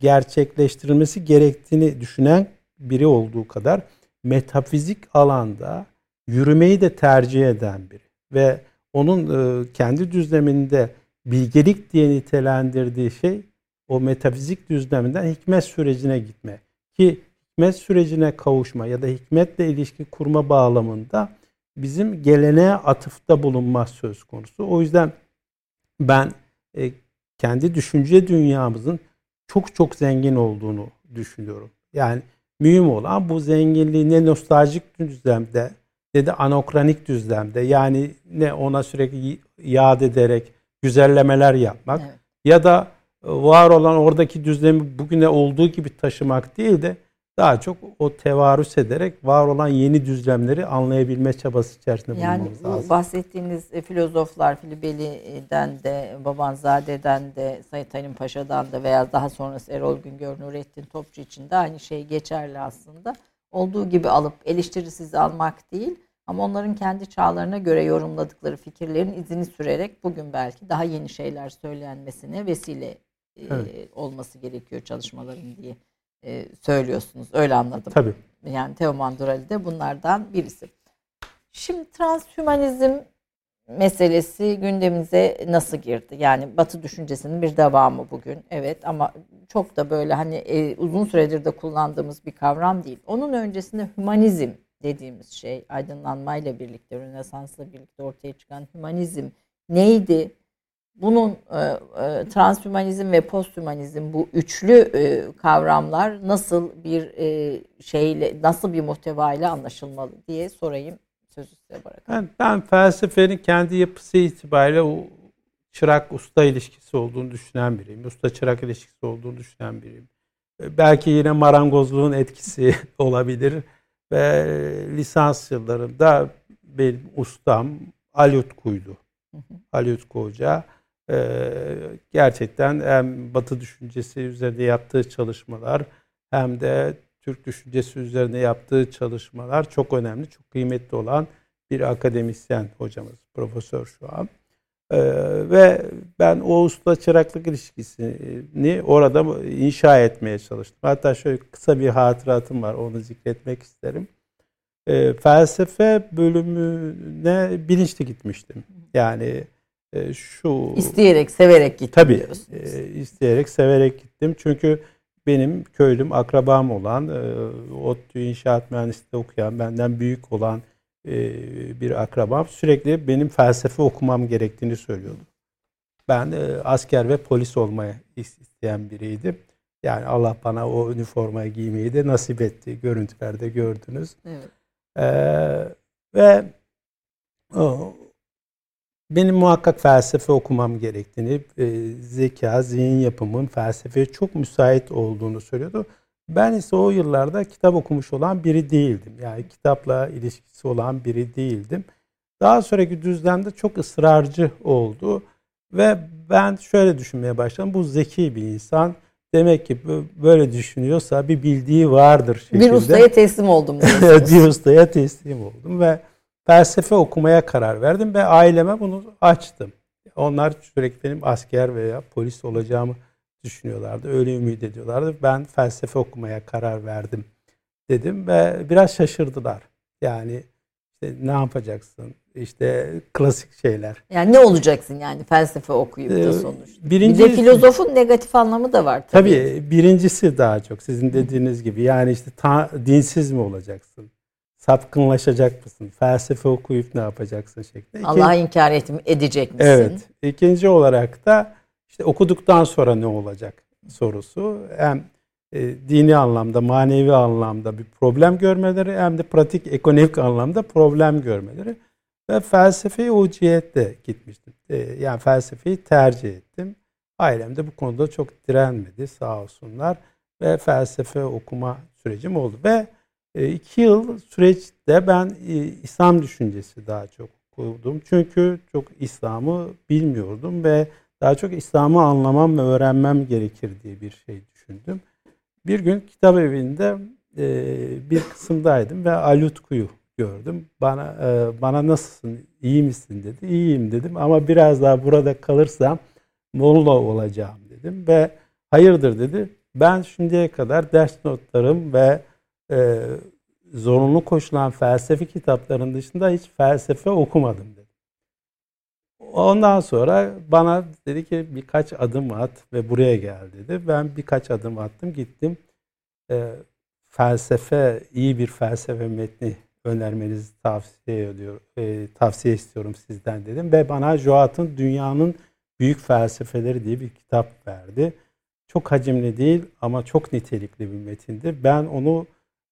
gerçekleştirilmesi gerektiğini düşünen biri olduğu kadar metafizik alanda yürümeyi de tercih eden biri ve onun e, kendi düzleminde bilgelik diye nitelendirdiği şey o metafizik düzleminden hikmet sürecine gitme ki hikmet sürecine kavuşma ya da hikmetle ilişki kurma bağlamında bizim geleneğe atıfta bulunma söz konusu. O yüzden ben e, kendi düşünce dünyamızın çok çok zengin olduğunu düşünüyorum. Yani mühim olan bu zenginliği ne nostaljik düzlemde ne de anokronik düzlemde yani ne ona sürekli yad ederek güzellemeler yapmak evet. ya da var olan oradaki düzlemi bugüne olduğu gibi taşımak değil de daha çok o tevarüs ederek var olan yeni düzlemleri anlayabilme çabası içerisinde yani bulunmamız lazım. Yani bahsettiğiniz e, filozoflar Filibeli'den de, Babanzade'den de, Sayit Halim Paşa'dan da veya daha sonrası Erol Güngör, Nurettin Topçu için de aynı şey geçerli aslında. Olduğu gibi alıp eleştirisiz almak değil Ama onların kendi çağlarına göre yorumladıkları fikirlerin izini sürerek bugün belki daha yeni şeyler söylenmesine vesile evet. olması gerekiyor çalışmaların diye e, söylüyorsunuz. Öyle anladım. Tabii. Yani Teoman Durali de bunlardan birisi. Şimdi transhümanizm meselesi gündemimize nasıl girdi? Yani Batı düşüncesinin bir devamı bugün. Evet ama çok da böyle hani e, uzun süredir de kullandığımız bir kavram değil. Onun öncesinde hümanizm dediğimiz şey aydınlanmayla birlikte, Rönesans'la birlikte ortaya çıkan hümanizm neydi? Bunun e, e, transhümanizm ve posthümanizm bu üçlü e, kavramlar nasıl bir e, şeyle, nasıl bir muhtevayla anlaşılmalı diye sorayım sözü size bırakayım. Ben, ben felsefenin kendi yapısı itibariyle o çırak usta ilişkisi olduğunu düşünen biriyim. Usta çırak ilişkisi olduğunu düşünen biriyim. Belki yine marangozluğun etkisi olabilir ve lisans yıllarında benim ustam Alyutku'ydu. Alyutku Hoca. Ee, gerçekten hem Batı düşüncesi üzerinde yaptığı çalışmalar hem de Türk düşüncesi üzerine yaptığı çalışmalar çok önemli, çok kıymetli olan bir akademisyen hocamız, profesör şu an. Ee, ve ben o usta çıraklık ilişkisini orada inşa etmeye çalıştım. Hatta şöyle kısa bir hatıratım var, onu zikretmek isterim. Ee, felsefe bölümüne bilinçli gitmiştim. Yani e, şu... isteyerek, severek gittim Tabii, e, isteyerek, severek gittim. Çünkü benim köylüm, akrabam olan, e, ODTÜ inşaat mühendisliği okuyan, benden büyük olan e, bir akrabam sürekli benim felsefe okumam gerektiğini söylüyordu. Ben e, asker ve polis olmaya isteyen biriydim. Yani Allah bana o üniformayı giymeyi de nasip etti. Görüntülerde gördünüz. Evet. Ee, ve o, benim muhakkak felsefe okumam gerektiğini, e, zeka, zihin yapımın felsefeye çok müsait olduğunu söylüyordu. Ben ise o yıllarda kitap okumuş olan biri değildim. Yani kitapla ilişkisi olan biri değildim. Daha sonraki düzlemde çok ısrarcı oldu. Ve ben şöyle düşünmeye başladım. Bu zeki bir insan. Demek ki böyle düşünüyorsa bir bildiği vardır şeklinde. Bir ustaya teslim oldum. bir ustaya teslim oldum ve felsefe okumaya karar verdim ve aileme bunu açtım. Onlar sürekli benim asker veya polis olacağımı düşünüyorlardı. Öyle ümit ediyorlardı. Ben felsefe okumaya karar verdim dedim ve biraz şaşırdılar. Yani işte ne yapacaksın? İşte klasik şeyler. Yani ne olacaksın yani felsefe okuyup da ee, sonuçta? Birinci, bir de filozofun negatif anlamı da var tabii. Tabii birincisi daha çok sizin dediğiniz gibi. Yani işte ta, dinsiz mi olacaksın? Sapkınlaşacak mısın? Felsefe okuyup ne yapacaksın şeklinde. Allah'ı inkar et, edecek misin? Evet. İkinci olarak da işte okuduktan sonra ne olacak sorusu. Hem e, dini anlamda, manevi anlamda bir problem görmeleri hem de pratik ekonomik anlamda problem görmeleri. Ve felsefeye o cihette gitmiştim. E, yani felsefeyi tercih ettim. Ailem de bu konuda çok direnmedi sağ olsunlar. Ve felsefe okuma sürecim oldu. Ve iki yıl süreçte ben e, İslam düşüncesi daha çok okudum. Çünkü çok İslam'ı bilmiyordum ve daha çok İslam'ı anlamam ve öğrenmem gerekir diye bir şey düşündüm. Bir gün kitap evinde e, bir kısımdaydım ve Alutku'yu gördüm. Bana bana nasılsın, iyi misin dedi. İyiyim dedim ama biraz daha burada kalırsam molla olacağım dedim ve hayırdır dedi. Ben şimdiye kadar ders notlarım ve e, zorunlu koşulan felsefe kitaplarının dışında hiç felsefe okumadım dedi. Ondan sonra bana dedi ki birkaç adım at ve buraya gel dedi. Ben birkaç adım attım gittim. E, felsefe, iyi bir felsefe metni önermenizi tavsiye ediyor, e, tavsiye istiyorum sizden dedim ve bana Joat'ın Dünyanın Büyük Felsefeleri diye bir kitap verdi. Çok hacimli değil ama çok nitelikli bir metindir. Ben onu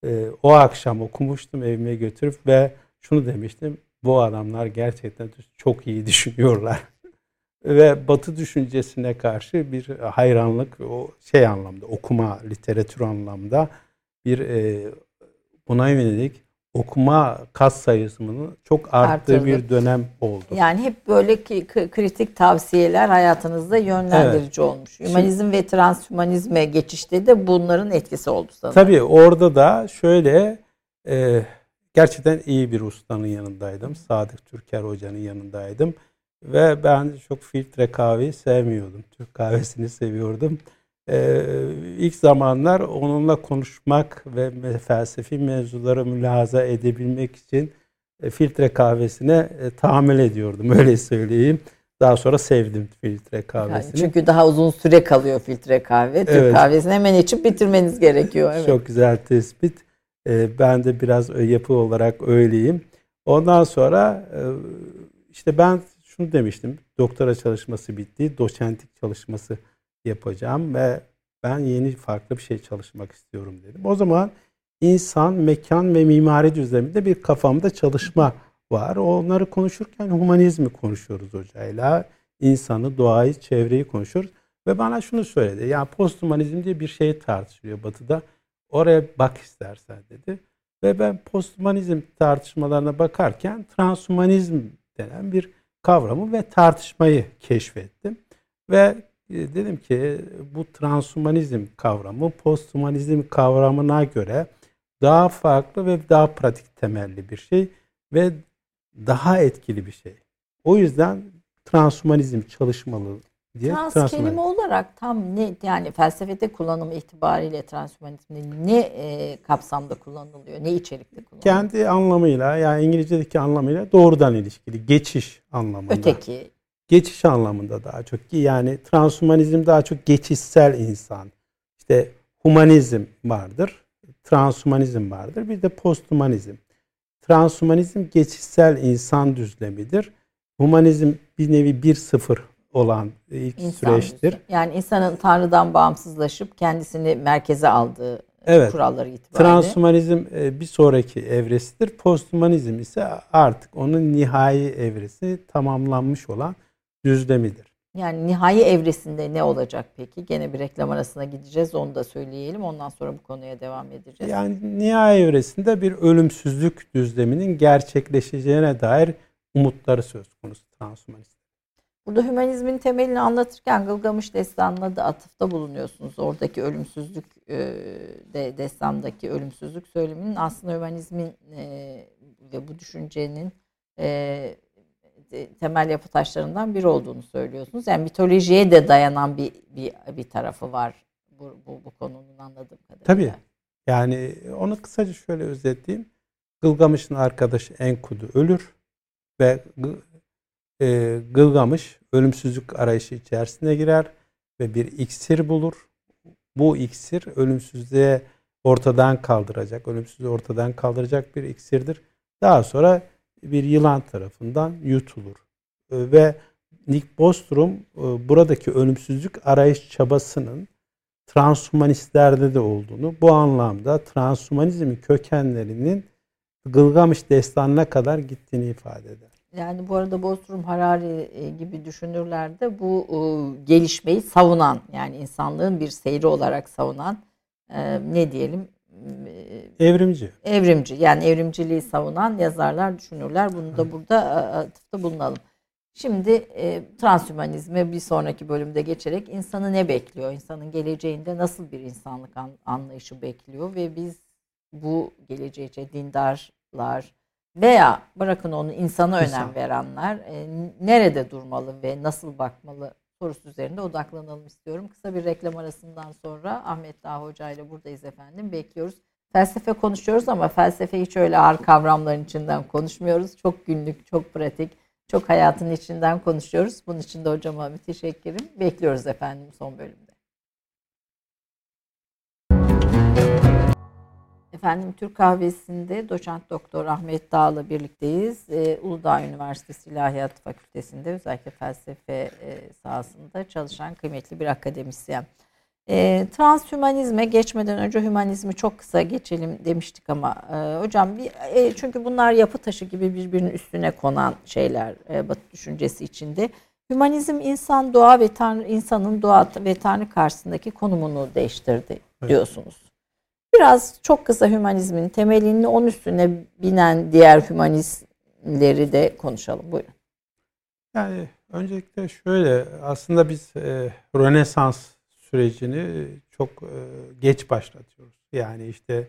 e, o akşam okumuştum evime götürüp ve şunu demiştim. Bu adamlar gerçekten çok iyi düşünüyorlar. ve Batı düşüncesine karşı bir hayranlık, o şey anlamda, okuma, literatür anlamda bir e, buna yönelik okuma kas sayısının çok arttığı Artırdı. bir dönem oldu. Yani hep böyle ki, kritik tavsiyeler hayatınızda yönlendirici evet. olmuş. Hümanizm Şimdi, ve transhümanizme geçişte de bunların etkisi oldu sanırım. Tabii orada da şöyle e, gerçekten iyi bir ustanın yanındaydım. Sadık Türker Hoca'nın yanındaydım. Ve ben çok filtre kahveyi sevmiyordum. Türk kahvesini seviyordum. Ee, ilk zamanlar onunla konuşmak ve felsefi mevzuları mülahaza edebilmek için e, filtre kahvesine e, tahammül ediyordum öyle söyleyeyim. Daha sonra sevdim filtre kahvesini. Yani çünkü daha uzun süre kalıyor filtre kahve. Türk evet. kahvesini hemen içip bitirmeniz gerekiyor. Evet. Çok güzel tespit. Ee, ben de biraz yapı olarak öyleyim. Ondan sonra e, işte ben şunu demiştim. Doktora çalışması bitti. Doçentlik çalışması yapacağım ve ben yeni farklı bir şey çalışmak istiyorum dedim. O zaman insan, mekan ve mimari düzleminde bir kafamda çalışma var. Onları konuşurken humanizmi konuşuyoruz hocayla. İnsanı, doğayı, çevreyi konuşuyoruz. Ve bana şunu söyledi. Yani posthumanizm diye bir şey tartışılıyor batıda. Oraya bak istersen dedi. Ve ben posthumanizm tartışmalarına bakarken transhumanizm denen bir kavramı ve tartışmayı keşfettim. Ve dedim ki bu transhumanizm kavramı posthumanizm kavramına göre daha farklı ve daha pratik temelli bir şey ve daha etkili bir şey. O yüzden transhumanizm çalışmalı diye Trans kelime olarak tam ne yani felsefede kullanımı itibariyle transhumanizmde ne e, kapsamda kullanılıyor? Ne içerikte kullanılıyor? Kendi anlamıyla yani İngilizce'deki anlamıyla doğrudan ilişkili, geçiş anlamında. Öteki. Geçiş anlamında daha çok. Yani transhumanizm daha çok geçişsel insan. İşte humanizm vardır, transhumanizm vardır. Bir de posthumanizm. Transhumanizm geçişsel insan düzlemidir. Humanizm bir nevi bir sıfır olan ilk İnsan süreçtir. Düzlemi. Yani insanın Tanrı'dan bağımsızlaşıp kendisini merkeze aldığı evet. kuralları itibariyle. Transhumanizm e, bir sonraki evresidir. Posthumanizm ise artık onun nihai evresi tamamlanmış olan düzlemidir. Yani nihai evresinde ne olacak peki? Gene bir reklam arasına gideceğiz. Onu da söyleyelim. Ondan sonra bu konuya devam edeceğiz. Yani nihai evresinde bir ölümsüzlük düzleminin gerçekleşeceğine dair umutları söz konusu transhumanist. Burada hümanizmin temelini anlatırken Gılgamış destanına da atıfta bulunuyorsunuz. Oradaki ölümsüzlük e, de destandaki ölümsüzlük söyleminin aslında hümanizmin e, ve bu düşüncenin e, temel yapı taşlarından biri olduğunu söylüyorsunuz. Yani mitolojiye de dayanan bir bir, bir tarafı var bu, bu, bu konunun anladığım kadarıyla. Tabii. Yani onu kısaca şöyle özetleyeyim. Gılgamış'ın arkadaşı Enkudu ölür ve e, Gılgamış ölümsüzlük arayışı içerisine girer ve bir iksir bulur. Bu iksir ölümsüzlüğe ortadan kaldıracak, ölümsüzlüğü ortadan kaldıracak bir iksirdir. Daha sonra bir yılan tarafından yutulur. E, ve Nick Bostrom e, buradaki ölümsüzlük arayış çabasının transhumanistlerde de olduğunu, bu anlamda transhumanizmin kökenlerinin Gılgamış destanına kadar gittiğini ifade eder. Yani bu arada Bostrom Harari e, gibi düşünürler de bu gelişmeyi savunan yani insanlığın bir seyri olarak savunan ne diyelim Evrimci. Evrimci. Yani evrimciliği savunan yazarlar, düşünürler. Bunu da burada atıfta bulunalım. Şimdi e, transhümanizme bir sonraki bölümde geçerek insanı ne bekliyor? İnsanın geleceğinde nasıl bir insanlık an, anlayışı bekliyor? Ve biz bu geleceğe dindarlar veya bırakın onu insana önem verenler e, nerede durmalı ve nasıl bakmalı sorusu üzerinde odaklanalım istiyorum. Kısa bir reklam arasından sonra Ahmet Dağ Hoca ile buradayız efendim. Bekliyoruz. Felsefe konuşuyoruz ama felsefe hiç öyle ağır kavramların içinden konuşmuyoruz. Çok günlük, çok pratik, çok hayatın içinden konuşuyoruz. Bunun için de hocama müteşekkirim. Bekliyoruz efendim son bölümde. Efendim Türk Kahvesi'nde doçent doktor Ahmet Dağ'la birlikteyiz. Ee, Uludağ Üniversitesi İlahiyat Fakültesi'nde özellikle felsefe e, sahasında çalışan kıymetli bir akademisyen. E, transhümanizme geçmeden önce hümanizmi çok kısa geçelim demiştik ama e, hocam bir e, çünkü bunlar yapı taşı gibi birbirinin üstüne konan şeyler e, Batı düşüncesi içinde. Hümanizm insan doğa ve tanrı insanın doğa ve tanrı karşısındaki konumunu değiştirdi diyorsunuz. Biraz çok kısa hümanizmin temelini onun üstüne binen diğer hümanistleri de konuşalım. Buyurun. Yani öncelikle şöyle aslında biz e, Rönesans sürecini çok e, geç başlatıyoruz. Yani işte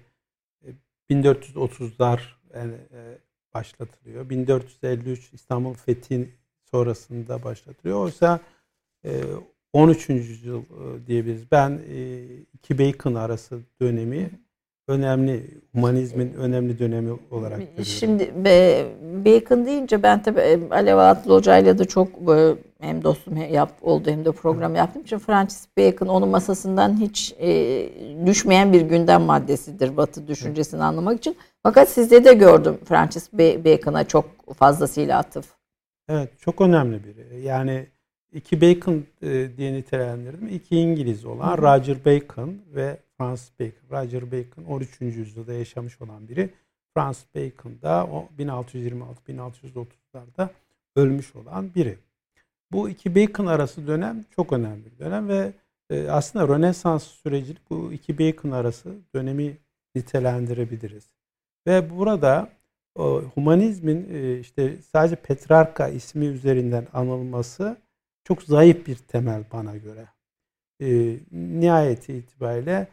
1430'lar e, yani, e, başlatılıyor. 1453 İstanbul Fethi sonrasında başlatılıyor. Oysa e, 13. yüzyıl e, diyebiliriz. Ben e, iki Bacon arası dönemi önemli, humanizmin önemli dönemi olarak görüyorum. Şimdi Bacon deyince ben tabii e, Alev Atlı Hoca'yla da çok hem dostum yap, oldu hem de program yaptım için Francis Bacon onun masasından hiç e, düşmeyen bir gündem maddesidir Batı düşüncesini anlamak için. Fakat sizde de gördüm Francis Bacon'a çok fazlasıyla atıf. Evet çok önemli biri. Yani iki Bacon e, diye nitelendirdim. İki İngiliz olan Roger Bacon ve Francis Bacon. Roger Bacon 13. yüzyılda yaşamış olan biri. Francis Bacon da 1626-1630'larda ölmüş olan biri. Bu iki Bacon arası dönem çok önemli bir dönem ve e, aslında Rönesans süreci bu iki Bacon arası dönemi nitelendirebiliriz. Ve burada o, humanizmin e, işte sadece Petrarka ismi üzerinden anılması çok zayıf bir temel bana göre. E, nihayeti itibariyle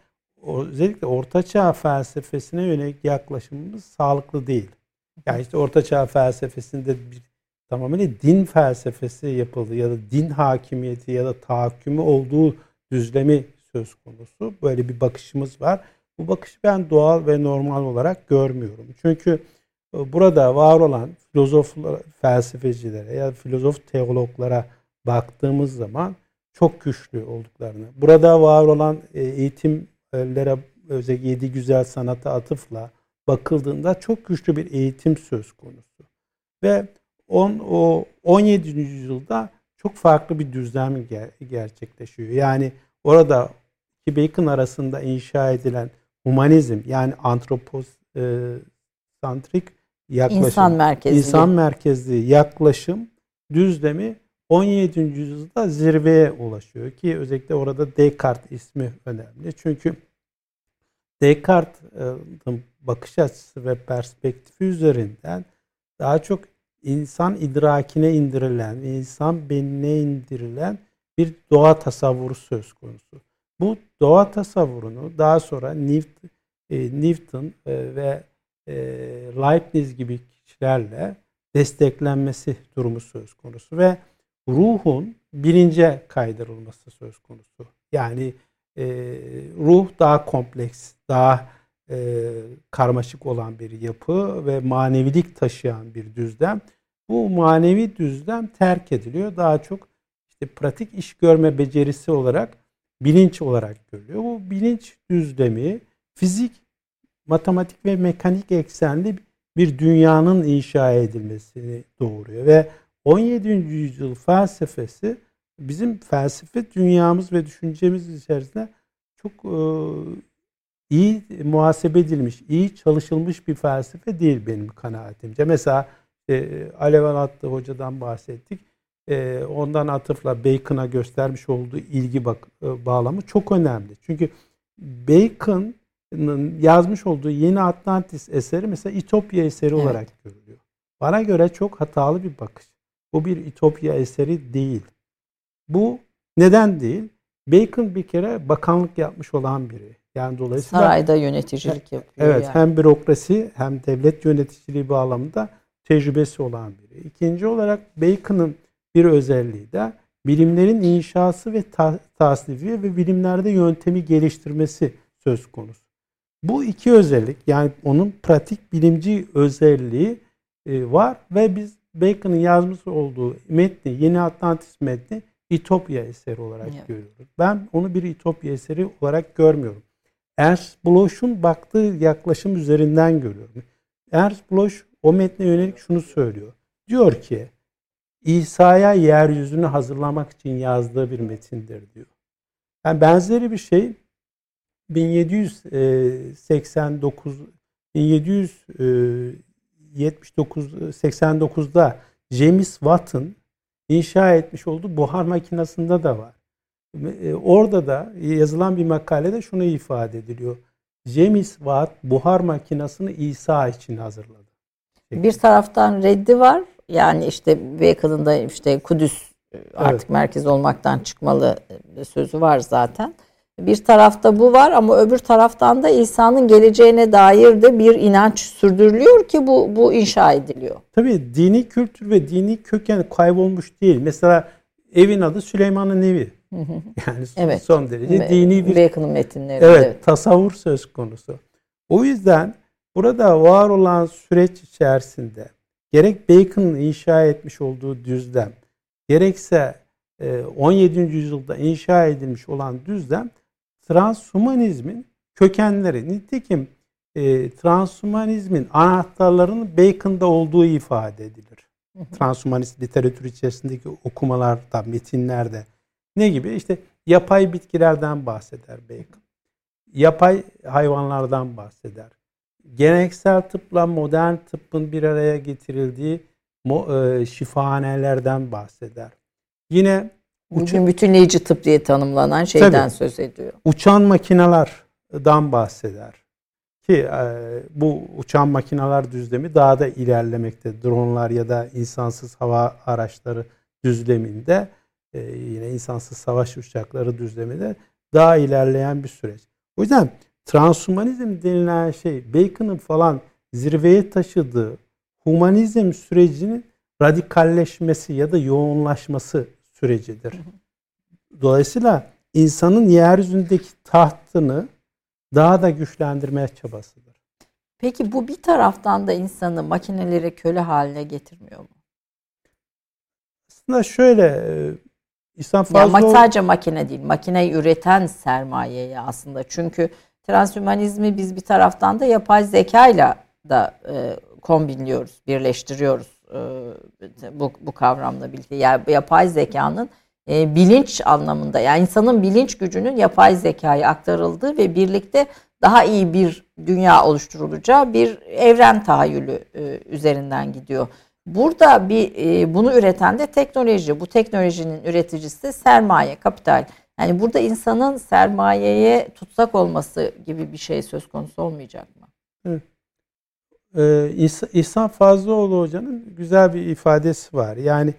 özellikle ortaçağ felsefesine yönelik yaklaşımımız sağlıklı değil. Yani işte ortaçağ felsefesinde bir tamamıyla din felsefesi yapıldı ya da din hakimiyeti ya da tahakkümü olduğu düzlemi söz konusu. Böyle bir bakışımız var. Bu bakışı ben doğal ve normal olarak görmüyorum. Çünkü e, burada var olan filozoflar, felsefecilere ya da filozof teologlara baktığımız zaman çok güçlü olduklarını, burada var olan e, eğitimlere özellikle yedi güzel sanata atıfla bakıldığında çok güçlü bir eğitim söz konusu. Ve on, o 17. yüzyılda çok farklı bir düzlem ger gerçekleşiyor. Yani orada iki Bacon arasında inşa edilen humanizm yani antroposantrik yaklaşım, insan merkezli, insan merkezli yaklaşım düzlemi 17. yüzyılda zirveye ulaşıyor ki özellikle orada Descartes ismi önemli. Çünkü Descartes'in bakış açısı ve perspektifi üzerinden daha çok insan idrakine indirilen, insan benine indirilen bir doğa tasavvuru söz konusu. Bu doğa tasavvurunu daha sonra Newton, e, Newton e, ve e, Leibniz gibi kişilerle desteklenmesi durumu söz konusu ve ruhun bilince kaydırılması söz konusu. Yani e, ruh daha kompleks, daha e, karmaşık olan bir yapı ve manevilik taşıyan bir düzlem. Bu manevi düzlem terk ediliyor. Daha çok işte pratik iş görme becerisi olarak bilinç olarak görülüyor. Bu bilinç düzlemi fizik, matematik ve mekanik eksenli bir dünyanın inşa edilmesini doğuruyor ve 17. yüzyıl felsefesi bizim felsefe dünyamız ve düşüncemiz içerisinde çok e, iyi muhasebe edilmiş, iyi çalışılmış bir felsefe değil benim kanaatimce. Mesela e, Alev Alatlı hocadan bahsettik. E, ondan atıfla Bacon'a göstermiş olduğu ilgi bak, e, bağlamı çok önemli. Çünkü Bacon'ın yazmış olduğu Yeni Atlantis eseri mesela İtopya eseri evet. olarak görülüyor. Bana göre çok hatalı bir bakış. Bu bir İtopya eseri değil. Bu neden değil? Bacon bir kere bakanlık yapmış olan biri. Yani dolayısıyla sarayda yöneticilik yapıyor. Evet, yani. hem bürokrasi hem devlet yöneticiliği bağlamında tecrübesi olan biri. İkinci olarak Bacon'ın bir özelliği de bilimlerin inşası ve ta- tasnifi ve bilimlerde yöntemi geliştirmesi söz konusu. Bu iki özellik yani onun pratik bilimci özelliği e, var ve biz Bacon'ın yazmış olduğu metni, Yeni Atlantis metni İtopya eseri olarak evet. görüyoruz. Ben onu bir İtopya eseri olarak görmüyorum. Ernst Bloch'un baktığı yaklaşım üzerinden görüyorum. Ernst Bloch o metne yönelik şunu söylüyor. Diyor ki İsa'ya yeryüzünü hazırlamak için yazdığı bir metindir diyor. Yani benzeri bir şey 1789 1779 89'da James Watt'ın inşa etmiş olduğu buhar makinesinde de var. E, orada da yazılan bir makalede şunu ifade ediliyor. James Watt buhar makinesini İsa için hazırladı. Bir taraftan reddi var. Yani işte Bacon'ın da işte Kudüs e, artık evet. merkez olmaktan çıkmalı e, sözü var zaten. Bir tarafta bu var ama öbür taraftan da insanın geleceğine dair de bir inanç sürdürülüyor ki bu bu inşa ediliyor. Tabii dini kültür ve dini köken kaybolmuş değil. Mesela evin adı Süleyman'ın evi. Yani evet. son derece Be- dini bir Bacon'ın metinleri. Evet, evet, tasavvur söz konusu. O yüzden burada var olan süreç içerisinde gerek Bacon'ın inşa etmiş olduğu düzlem, gerekse 17. E, yüzyılda inşa edilmiş olan düzlem transhumanizmin kökenleri. Nitekim e, transhumanizmin anahtarlarının Bacon'da olduğu ifade edilir. Transhumanist literatür içerisindeki okumalarda, metinlerde. Ne gibi? İşte yapay bitkilerden bahseder Bacon. Yapay hayvanlardan bahseder. Geleneksel tıpla modern tıbbın bir araya getirildiği e, şifahanelerden bahseder. Yine Bugün bütünleyici tıp diye tanımlanan şeyden tabii, söz ediyor. Uçan makinelerden bahseder. Ki e, bu uçan makineler düzlemi daha da ilerlemekte. Dronlar ya da insansız hava araçları düzleminde e, yine insansız savaş uçakları düzleminde daha ilerleyen bir süreç. O yüzden transhumanizm denilen şey Bacon'ın falan zirveye taşıdığı humanizm sürecinin radikalleşmesi ya da yoğunlaşması sürecidir. Dolayısıyla insanın yeryüzündeki tahtını daha da güçlendirmeye çabasıdır. Peki bu bir taraftan da insanı makinelere köle haline getirmiyor mu? Aslında şöyle e, İhsan Fazıl... Ya sadece makine değil, makineyi üreten sermayeye aslında. Çünkü transhümanizmi biz bir taraftan da yapay zekayla da e, kombinliyoruz, birleştiriyoruz bu, bu kavramla birlikte. Yani yapay zekanın e, bilinç anlamında yani insanın bilinç gücünün yapay zekaya aktarıldığı ve birlikte daha iyi bir dünya oluşturulacağı bir evren tahayyülü e, üzerinden gidiyor. Burada bir e, bunu üreten de teknoloji. Bu teknolojinin üreticisi sermaye, kapital. Yani burada insanın sermayeye tutsak olması gibi bir şey söz konusu olmayacak mı? Evet. Ee, İhsan Fazlıoğlu Hoca'nın güzel bir ifadesi var. Yani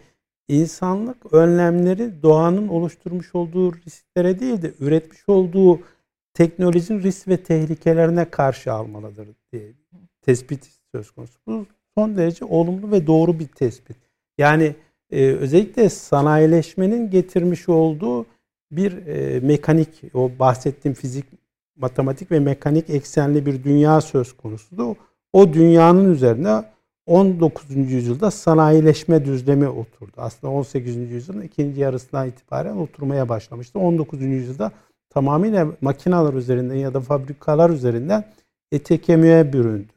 insanlık önlemleri doğanın oluşturmuş olduğu risklere değil de üretmiş olduğu teknolojinin risk ve tehlikelerine karşı almalıdır diye tespit söz konusu. Bu son derece olumlu ve doğru bir tespit. Yani e, özellikle sanayileşmenin getirmiş olduğu bir e, mekanik, o bahsettiğim fizik, matematik ve mekanik eksenli bir dünya söz konusudu. O dünyanın üzerine 19. yüzyılda sanayileşme düzlemi oturdu. Aslında 18. yüzyılın ikinci yarısından itibaren oturmaya başlamıştı. 19. yüzyılda tamamıyla makineler üzerinden ya da fabrikalar üzerinden ete büründü.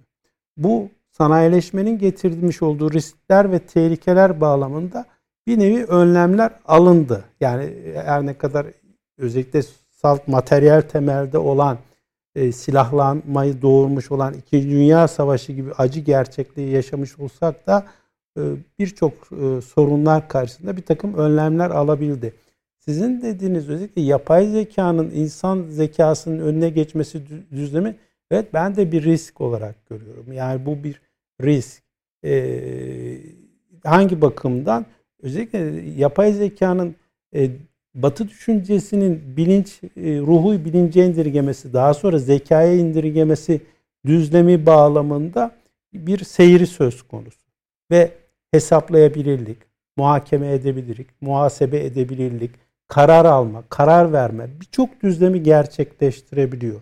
Bu sanayileşmenin getirmiş olduğu riskler ve tehlikeler bağlamında bir nevi önlemler alındı. Yani her ne kadar özellikle salt materyal temelde olan e, silahlanmayı doğurmuş olan İkinci Dünya Savaşı gibi acı gerçekliği yaşamış olsak da e, birçok e, sorunlar karşısında bir takım önlemler alabildi. Sizin dediğiniz özellikle yapay zekanın insan zekasının önüne geçmesi düzlemi evet ben de bir risk olarak görüyorum. Yani bu bir risk. E, hangi bakımdan? Özellikle yapay zekanın e, Batı düşüncesinin bilinç, e, ruhu bilince indirgemesi, daha sonra zekaya indirgemesi düzlemi bağlamında bir seyri söz konusu. Ve hesaplayabilirlik, muhakeme edebilirlik, muhasebe edebilirlik, karar alma, karar verme birçok düzlemi gerçekleştirebiliyor.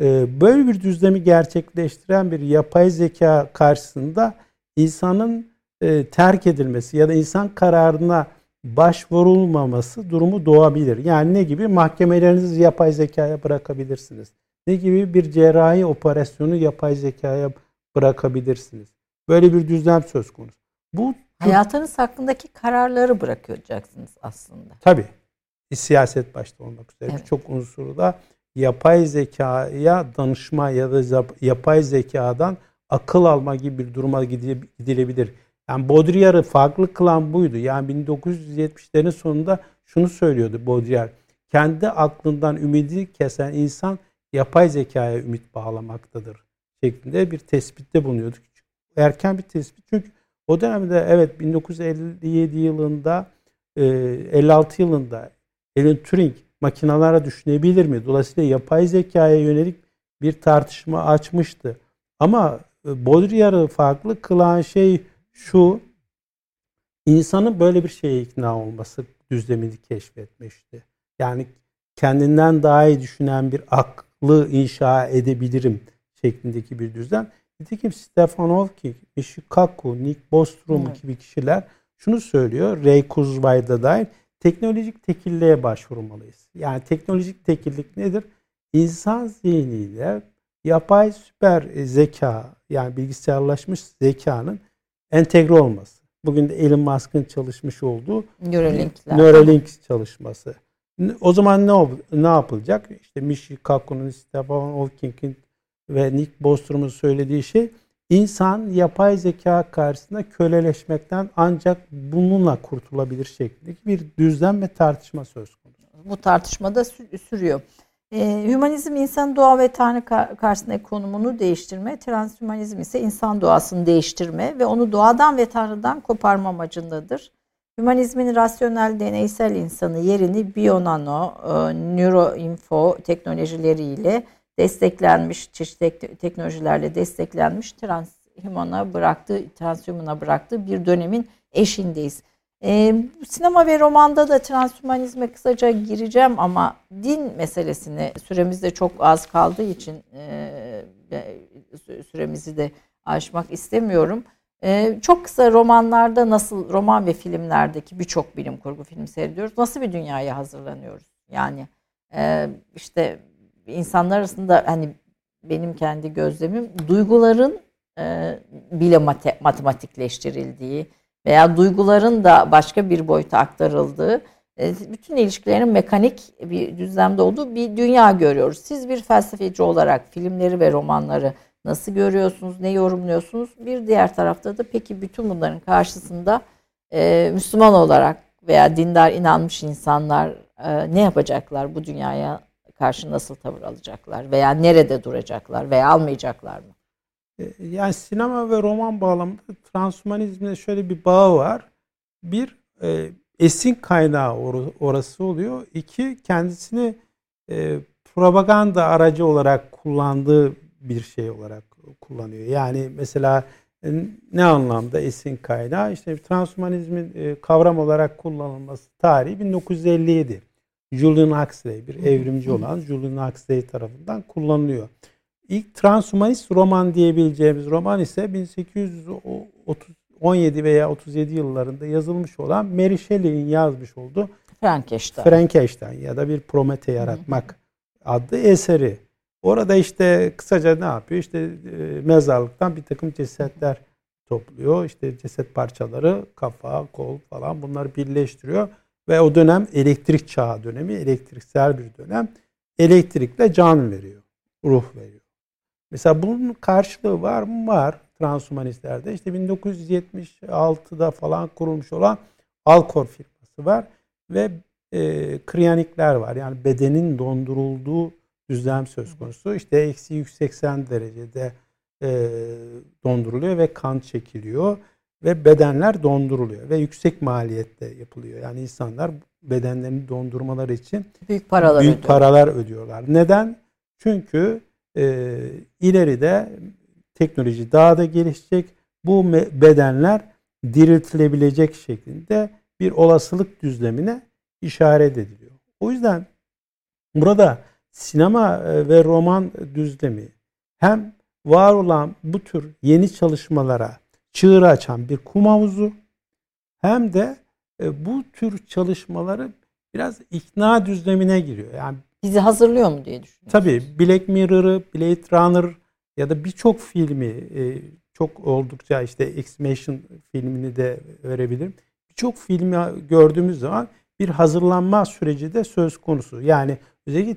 Ee, böyle bir düzlemi gerçekleştiren bir yapay zeka karşısında insanın e, terk edilmesi ya da insan kararına başvurulmaması durumu doğabilir. Yani ne gibi? Mahkemelerinizi yapay zekaya bırakabilirsiniz. Ne gibi? Bir cerrahi operasyonu yapay zekaya bırakabilirsiniz. Böyle bir düzlem söz konusu. Bu hayatınız hakkındaki kararları bırakacaksınız aslında. Tabii. Siyaset başta olmak üzere evet. birçok unsuru da yapay zekaya danışma ya da yapay zekadan akıl alma gibi bir duruma gidilebilir. Yani Baudrillard'ı farklı kılan buydu. Yani 1970'lerin sonunda şunu söylüyordu Baudrillard. Kendi aklından ümidi kesen insan yapay zekaya ümit bağlamaktadır şeklinde bir tespitte bulunuyordu. Erken bir tespit çünkü o dönemde evet 1957 yılında 56 yılında Alan Turing makinalara düşünebilir mi? Dolayısıyla yapay zekaya yönelik bir tartışma açmıştı. Ama e, Baudrillard'ı farklı kılan şey şu, insanın böyle bir şeye ikna olması düzlemini keşfetmişti. Yani kendinden daha iyi düşünen bir aklı inşa edebilirim şeklindeki bir düzlem. Nitekim Stefan Hawking, Ishikaku, Nick Bostrom evet. gibi kişiler şunu söylüyor. Ray Kurzweil'da dahil teknolojik tekilliğe başvurmalıyız. Yani teknolojik tekillik nedir? İnsan zihniyle yapay süper zeka yani bilgisayarlaşmış zekanın entegre olması. Bugün de Elon Musk'ın çalışmış olduğu Neuralink'ler. Neuralink çalışması. O zaman ne ne yapılacak? İşte Michi Kaku'nun, Stephen Hawking'in ve Nick Bostrom'un söylediği şey insan yapay zeka karşısında köleleşmekten ancak bununla kurtulabilir şeklindeki bir düzlem ve tartışma söz konusu. Bu tartışma da sürüyor. E, hümanizm insan doğa ve Tanrı karşısındaki konumunu değiştirme, transhümanizm ise insan doğasını değiştirme ve onu doğadan ve Tanrı'dan koparma amacındadır. Hümanizmin rasyonel deneysel insanı yerini bionano, e, neuroinfo teknolojileriyle desteklenmiş, çeşitli teknolojilerle desteklenmiş transhumana bıraktığı, transhumana bıraktığı bir dönemin eşindeyiz. E, sinema ve romanda da transhumanizme kısaca gireceğim ama din meselesini süremizde çok az kaldığı için e, süremizi de aşmak istemiyorum. E, çok kısa romanlarda nasıl roman ve filmlerdeki birçok bilim kurgu film seyrediyoruz. Nasıl bir dünyaya hazırlanıyoruz? Yani e, işte insanlar arasında hani benim kendi gözlemim duyguların e, bile matematikleştirildiği veya duyguların da başka bir boyuta aktarıldığı, e, bütün ilişkilerin mekanik bir düzlemde olduğu bir dünya görüyoruz. Siz bir felsefeci olarak filmleri ve romanları nasıl görüyorsunuz, ne yorumluyorsunuz? Bir diğer tarafta da peki bütün bunların karşısında e, Müslüman olarak veya dindar inanmış insanlar e, ne yapacaklar bu dünyaya karşı nasıl tavır alacaklar veya nerede duracaklar veya almayacaklar mı? E, yani sinema ve roman bağlamında transhumanizmde şöyle bir bağ var. Bir, e, esin kaynağı or- orası oluyor. İki, kendisini e, propaganda aracı olarak kullandığı bir şey olarak kullanıyor. Yani mesela e, ne anlamda esin kaynağı? İşte transhumanizmin e, kavram olarak kullanılması tarihi 1957. Julian Huxley bir evrimci olan Julian Huxley tarafından kullanılıyor. İlk transhumanist roman diyebileceğimiz roman ise 1817 veya 37 yıllarında yazılmış olan Mary Shelley'in yazmış olduğu Frankenstein. Frankenstein ya da bir Promete yaratmak adlı eseri. Orada işte kısaca ne yapıyor? İşte e, mezarlıktan bir takım cesetler topluyor. İşte ceset parçaları, kafa, kol falan bunları birleştiriyor. Ve o dönem elektrik çağı dönemi, elektriksel bir dönem. Elektrikle can veriyor, ruh veriyor. Mesela bunun karşılığı var mı? Var transhumanistlerde. İşte 1976'da falan kurulmuş olan Alcor firması var ve e, kriyanikler var. Yani bedenin dondurulduğu düzlem söz konusu. İşte eksi 180 derecede e, donduruluyor ve kan çekiliyor ve bedenler donduruluyor ve yüksek maliyette yapılıyor. Yani insanlar bedenlerini dondurmaları için büyük paralar büyük ödüyor. paralar ödüyorlar. Neden? Çünkü e, ileride teknoloji daha da gelişecek. Bu bedenler diriltilebilecek şeklinde bir olasılık düzlemine işaret ediliyor. O yüzden burada sinema e, ve roman düzlemi hem var olan bu tür yeni çalışmalara çığır açan bir kum havuzu hem de e, bu tür çalışmaları biraz ikna düzlemine giriyor. Yani bizi hazırlıyor mu diye düşünüyorum. Tabii Black Mirror'ı, Blade Runner ya da birçok filmi e, çok oldukça işte X-Mation filmini de verebilirim. Birçok filmi gördüğümüz zaman bir hazırlanma süreci de söz konusu. Yani özellikle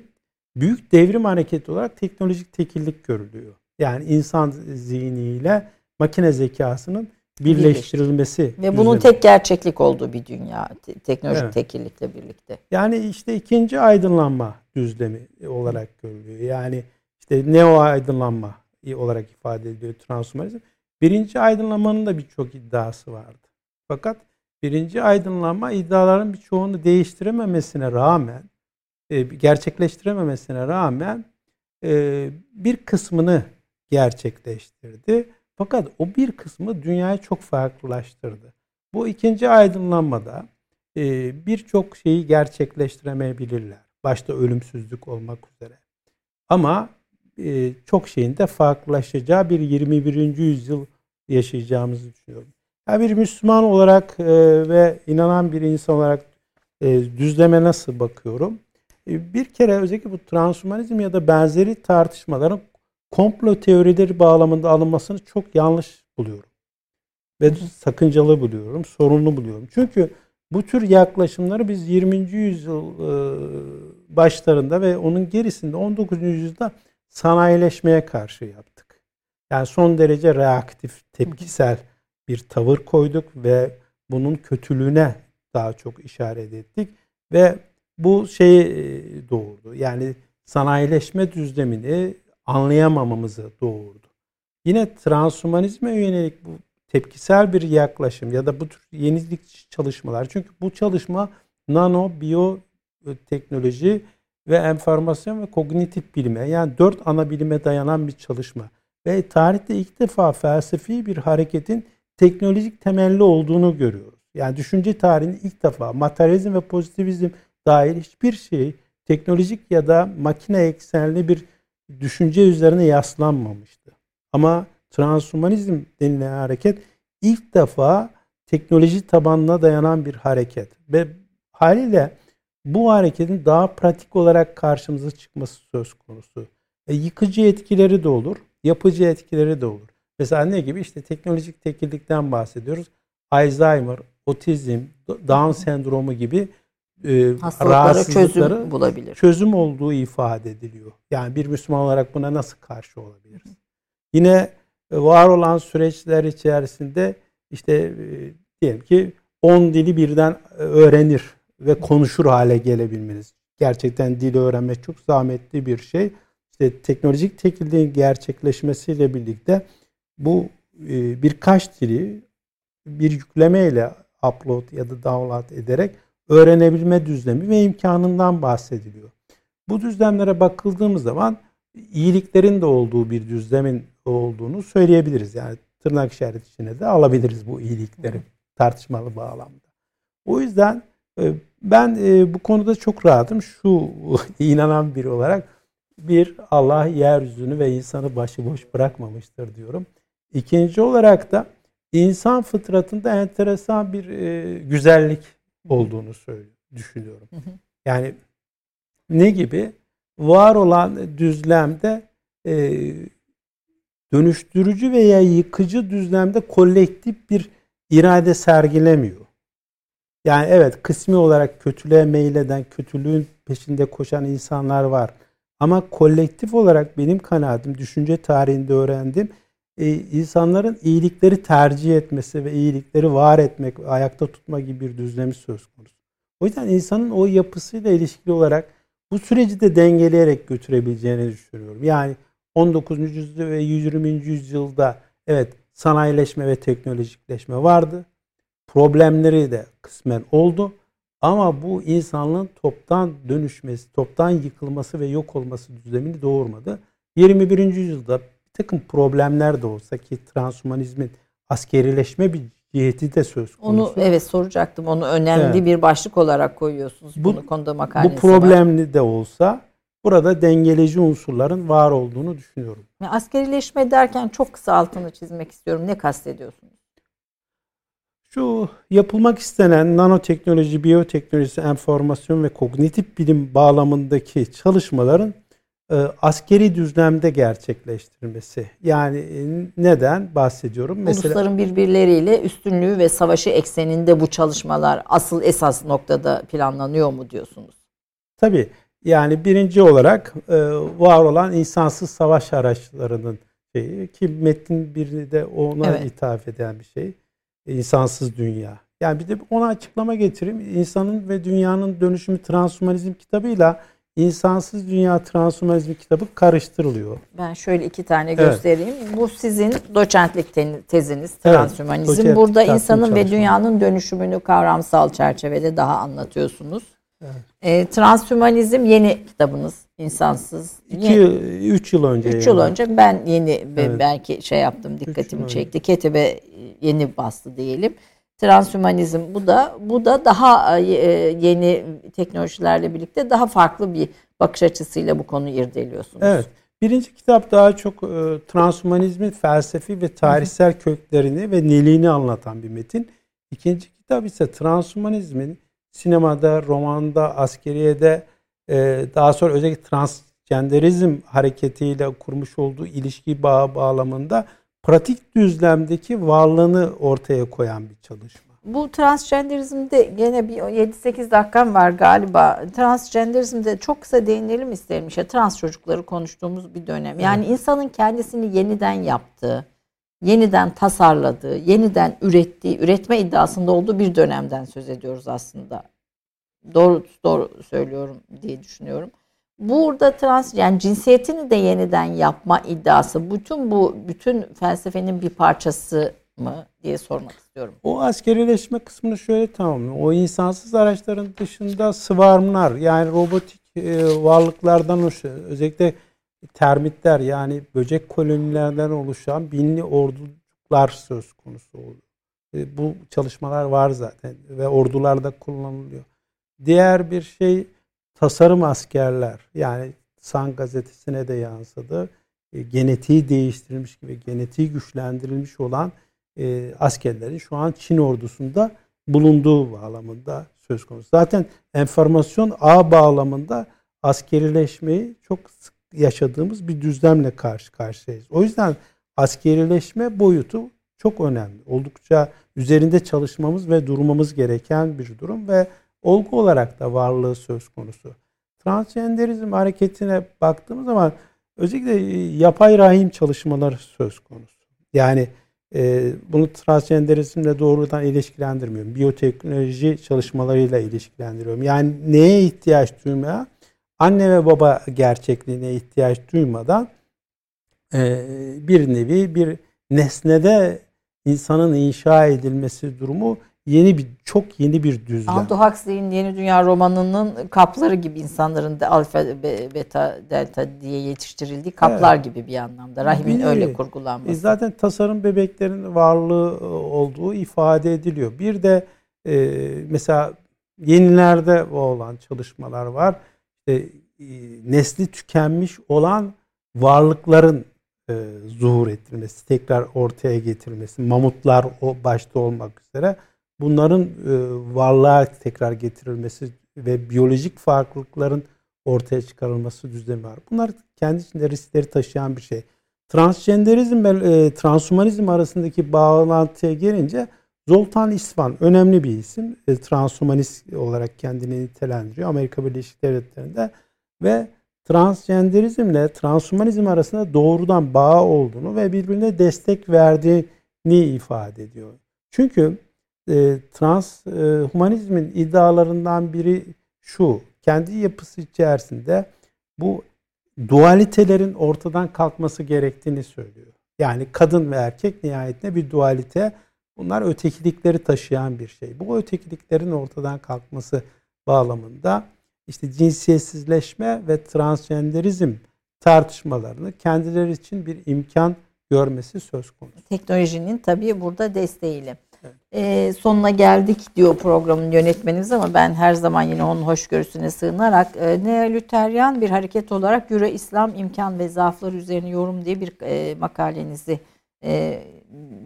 büyük devrim hareketi olarak teknolojik tekillik görülüyor. Yani insan zihniyle makine zekasının birleştirilmesi. Ve bunun üzerine. tek gerçeklik olduğu bir dünya teknolojik evet. tekillikle birlikte. Yani işte ikinci aydınlanma düzlemi olarak görülüyor. Yani işte neo aydınlanma olarak ifade ediliyor transhumanizm. Birinci aydınlanmanın da birçok iddiası vardı. Fakat birinci aydınlanma iddiaların birçoğunu değiştirememesine rağmen e, gerçekleştirememesine rağmen e, bir kısmını gerçekleştirdi. Fakat o bir kısmı dünyayı çok farklılaştırdı. Bu ikinci aydınlanmada e, birçok şeyi gerçekleştiremeyebilirler. Başta ölümsüzlük olmak üzere. Ama e, çok şeyin de farklılaşacağı bir 21. yüzyıl yaşayacağımızı düşünüyorum. Ya bir Müslüman olarak e, ve inanan bir insan olarak e, düzleme nasıl bakıyorum? E, bir kere özellikle bu transhumanizm ya da benzeri tartışmaların komplo teorileri bağlamında alınmasını çok yanlış buluyorum. Ve sakıncalı buluyorum, sorunlu buluyorum. Çünkü bu tür yaklaşımları biz 20. yüzyıl başlarında ve onun gerisinde 19. yüzyılda sanayileşmeye karşı yaptık. Yani son derece reaktif, tepkisel bir tavır koyduk ve bunun kötülüğüne daha çok işaret ettik ve bu şeyi doğurdu. Yani sanayileşme düzlemini anlayamamamızı doğurdu. Yine transhumanizme yönelik bu tepkisel bir yaklaşım ya da bu tür yenilik çalışmalar. Çünkü bu çalışma nano, biyo teknoloji ve enformasyon ve kognitif bilime yani dört ana bilime dayanan bir çalışma. Ve tarihte ilk defa felsefi bir hareketin teknolojik temelli olduğunu görüyoruz. Yani düşünce tarihinin ilk defa materyalizm ve pozitivizm dair hiçbir şey teknolojik ya da makine eksenli bir düşünce üzerine yaslanmamıştı. Ama transhumanizm denilen hareket ilk defa teknoloji tabanına dayanan bir hareket. Ve haliyle bu hareketin daha pratik olarak karşımıza çıkması söz konusu. E, yıkıcı etkileri de olur, yapıcı etkileri de olur. Mesela ne gibi? İşte teknolojik tekillikten bahsediyoruz. Alzheimer, otizm, Down sendromu gibi e, çözüm bulabilir. Çözüm olduğu ifade ediliyor. Yani bir Müslüman olarak buna nasıl karşı olabiliriz? Yine e, var olan süreçler içerisinde işte e, diyelim ki 10 dili birden e, öğrenir ve konuşur hale gelebilmeniz. Gerçekten dil öğrenmek çok zahmetli bir şey. İşte teknolojik tekilliğin gerçekleşmesiyle birlikte bu e, birkaç dili bir yüklemeyle upload ya da download ederek öğrenebilme düzlemi ve imkanından bahsediliyor. Bu düzlemlere bakıldığımız zaman iyiliklerin de olduğu bir düzlemin olduğunu söyleyebiliriz. Yani tırnak işaret içine de alabiliriz bu iyilikleri tartışmalı bağlamda. O yüzden e, ben e, bu konuda çok rahatım. Şu inanan biri olarak bir Allah yeryüzünü ve insanı başıboş bırakmamıştır diyorum. İkinci olarak da insan fıtratında enteresan bir e, güzellik olduğunu söylüyor, düşünüyorum. Yani ne gibi? Var olan düzlemde e, dönüştürücü veya yıkıcı düzlemde kolektif bir irade sergilemiyor. Yani evet kısmi olarak kötülüğe meyleden, kötülüğün peşinde koşan insanlar var. Ama kolektif olarak benim kanaatim, düşünce tarihinde öğrendim. E, insanların iyilikleri tercih etmesi ve iyilikleri var etmek, ayakta tutma gibi bir düzlemi söz konusu. O yüzden insanın o yapısıyla ilişkili olarak bu süreci de dengeleyerek götürebileceğini düşünüyorum. Yani 19. yüzyılda ve 20. yüzyılda evet sanayileşme ve teknolojikleşme vardı. Problemleri de kısmen oldu. Ama bu insanlığın toptan dönüşmesi, toptan yıkılması ve yok olması düzlemini doğurmadı. 21. yüzyılda takım problemler de olsa ki transhumanizmin askerileşme bir ciheti de söz konusu. Onu evet soracaktım. Onu önemli evet. bir başlık olarak koyuyorsunuz. Bu, bunu konuda makalesi Bu problemli var. de olsa burada dengeleyici unsurların var olduğunu düşünüyorum. Askerileşme derken çok kısa altını çizmek istiyorum. Ne kastediyorsunuz? Şu yapılmak istenen nanoteknoloji, biyoteknoloji, enformasyon ve kognitif bilim bağlamındaki çalışmaların askeri düzlemde gerçekleştirilmesi. Yani e, neden bahsediyorum? Mesela, Ulusların birbirleriyle üstünlüğü ve savaşı ekseninde bu çalışmalar asıl esas noktada planlanıyor mu diyorsunuz? Tabii. Yani birinci olarak e, var olan insansız savaş araçlarının şeyi ki metin bir de ona evet. ithaf eden bir şey. İnsansız dünya. Yani bir de ona açıklama getireyim. İnsanın ve dünyanın dönüşümü transhumanizm kitabıyla insansız dünya transhumanizm kitabı karıştırılıyor. Ben şöyle iki tane göstereyim. Evet. Bu sizin doçentlik teziniz transhumanizm. Evet, Burada insanın ve dünyanın dönüşümünü kavramsal çerçevede daha anlatıyorsunuz. Evet. E, Transhümanizm yeni kitabınız. insansız. 2 3 yıl önce. 3 yıl önce ben yeni evet. belki şey yaptım dikkatimi çekti. Ketebe yeni bastı diyelim. Transhümanizm bu da bu da daha e, yeni teknolojilerle birlikte daha farklı bir bakış açısıyla bu konuyu irdeliyorsunuz. Evet. Birinci kitap daha çok e, transhümanizmin felsefi ve tarihsel köklerini ve neliğini anlatan bir metin. İkinci kitap ise transhümanizmin sinemada, romanda, askeriyede e, daha sonra özellikle transgenderizm hareketiyle kurmuş olduğu ilişki bağı bağlamında pratik düzlemdeki varlığını ortaya koyan bir çalışma. Bu transgenderizmde gene bir 7-8 dakikam var galiba. Transgenderizmde çok kısa değinelim isterim. İşte trans çocukları konuştuğumuz bir dönem. Yani evet. insanın kendisini yeniden yaptığı, yeniden tasarladığı, yeniden ürettiği, üretme iddiasında olduğu bir dönemden söz ediyoruz aslında. Doğru doğru söylüyorum diye düşünüyorum. Burada trans yani cinsiyetini de yeniden yapma iddiası bütün bu bütün felsefenin bir parçası mı diye sormak istiyorum. O askerileşme kısmını şöyle tamamlayayım. O insansız araçların dışında sıvarmlar yani robotik e, varlıklardan oluşan özellikle termitler yani böcek kolonilerden oluşan binli ordular söz konusu oluyor. E, bu çalışmalar var zaten ve ordularda kullanılıyor. Diğer bir şey tasarım askerler. Yani San gazetesine de yansıdı. E, genetiği değiştirilmiş gibi genetiği güçlendirilmiş olan e, askerlerin şu an Çin ordusunda bulunduğu bağlamında söz konusu. Zaten enformasyon ağ bağlamında askerileşmeyi çok sık yaşadığımız bir düzlemle karşı karşıyayız. O yüzden askerileşme boyutu çok önemli. Oldukça üzerinde çalışmamız ve durmamız gereken bir durum ve olgu olarak da varlığı söz konusu. Transgenderizm hareketine baktığımız zaman özellikle e, yapay rahim çalışmaları söz konusu. Yani e, bunu transgenderizmle doğrudan ilişkilendirmiyorum. Biyoteknoloji çalışmalarıyla ilişkilendiriyorum. Yani neye ihtiyaç duymaya? Anne ve baba gerçekliğine ihtiyaç duymadan e, bir nevi bir nesnede insanın inşa edilmesi durumu yeni bir çok yeni bir düzlem. Aldous Huxley'in Yeni Dünya romanının kapları gibi insanların da alfa, beta, delta diye yetiştirildiği kaplar evet. gibi bir anlamda. Rahimin bir, öyle kurgulanması. E zaten tasarım bebeklerin varlığı e, olduğu ifade ediliyor. Bir de e, mesela yenilerde olan çalışmalar var. İşte, e, nesli tükenmiş olan varlıkların e, zuhur ettirilmesi, tekrar ortaya getirilmesi, mamutlar o başta olmak üzere bunların e, varlığa tekrar getirilmesi ve biyolojik farklılıkların ortaya çıkarılması düzlemi var. Bunlar kendi içinde riskleri taşıyan bir şey. Transgenderizm ve e, transhumanizm arasındaki bağlantıya gelince Zoltan İsvan önemli bir isim. E, transhumanist olarak kendini nitelendiriyor Amerika Birleşik Devletleri'nde ve transgenderizmle transhumanizm arasında doğrudan bağ olduğunu ve birbirine destek verdiğini ifade ediyor. Çünkü e, trans e, humanizmin iddialarından biri şu. Kendi yapısı içerisinde bu dualitelerin ortadan kalkması gerektiğini söylüyor. Yani kadın ve erkek nihayetinde bir dualite. Bunlar ötekilikleri taşıyan bir şey. Bu ötekiliklerin ortadan kalkması bağlamında işte cinsiyetsizleşme ve transgenderizm tartışmalarını kendileri için bir imkan görmesi söz konusu. Teknolojinin tabii burada desteğiyle. E, sonuna geldik diyor programın yönetmenimiz ama ben her zaman yine onun hoşgörüsüne sığınarak e, Neolüteryan bir hareket olarak Euro İslam imkan ve zaaflar üzerine yorum diye bir e, makalenizi e,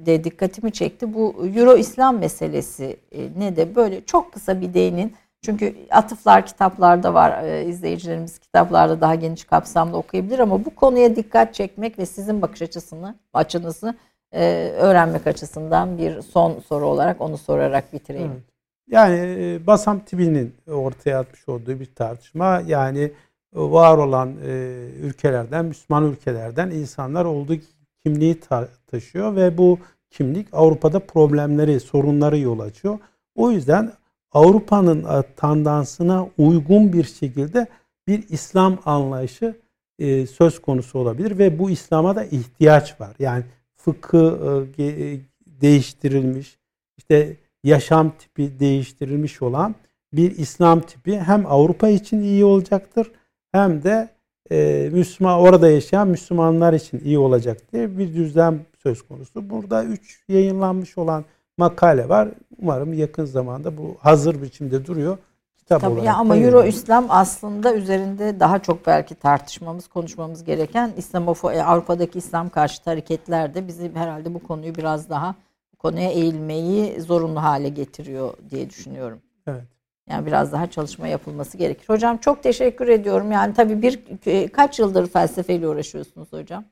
de dikkatimi çekti. Bu Euro İslam meselesi e, ne de böyle çok kısa bir değinin çünkü atıflar kitaplarda var. E, izleyicilerimiz kitaplarda daha geniş kapsamda okuyabilir ama bu konuya dikkat çekmek ve sizin bakış açısını, açınızı e, öğrenmek açısından bir son soru olarak onu sorarak bitireyim. Evet. Yani e, Basam Tibi'nin ortaya atmış olduğu bir tartışma yani var olan e, ülkelerden, Müslüman ülkelerden insanlar olduğu kimliği ta- taşıyor ve bu kimlik Avrupa'da problemleri, sorunları yol açıyor. O yüzden Avrupa'nın e, tandansına uygun bir şekilde bir İslam anlayışı e, söz konusu olabilir ve bu İslam'a da ihtiyaç var. Yani fıkı e, e, değiştirilmiş, işte yaşam tipi değiştirilmiş olan bir İslam tipi hem Avrupa için iyi olacaktır hem de e, Müslüman orada yaşayan Müslümanlar için iyi olacak diye bir düzlem söz konusu. Burada üç yayınlanmış olan makale var. Umarım yakın zamanda bu hazır biçimde duruyor. Kitap Tabii olarak ya ama Euro. İslam aslında üzerinde daha çok belki tartışmamız, konuşmamız gereken İslamofo e, Avrupa'daki İslam karşıtı hareketler de bizi herhalde bu konuyu biraz daha bu konuya eğilmeyi zorunlu hale getiriyor diye düşünüyorum. Evet. Yani biraz daha çalışma yapılması gerekir. Hocam çok teşekkür ediyorum. Yani tabii bir e, kaç yıldır felsefeyle uğraşıyorsunuz hocam?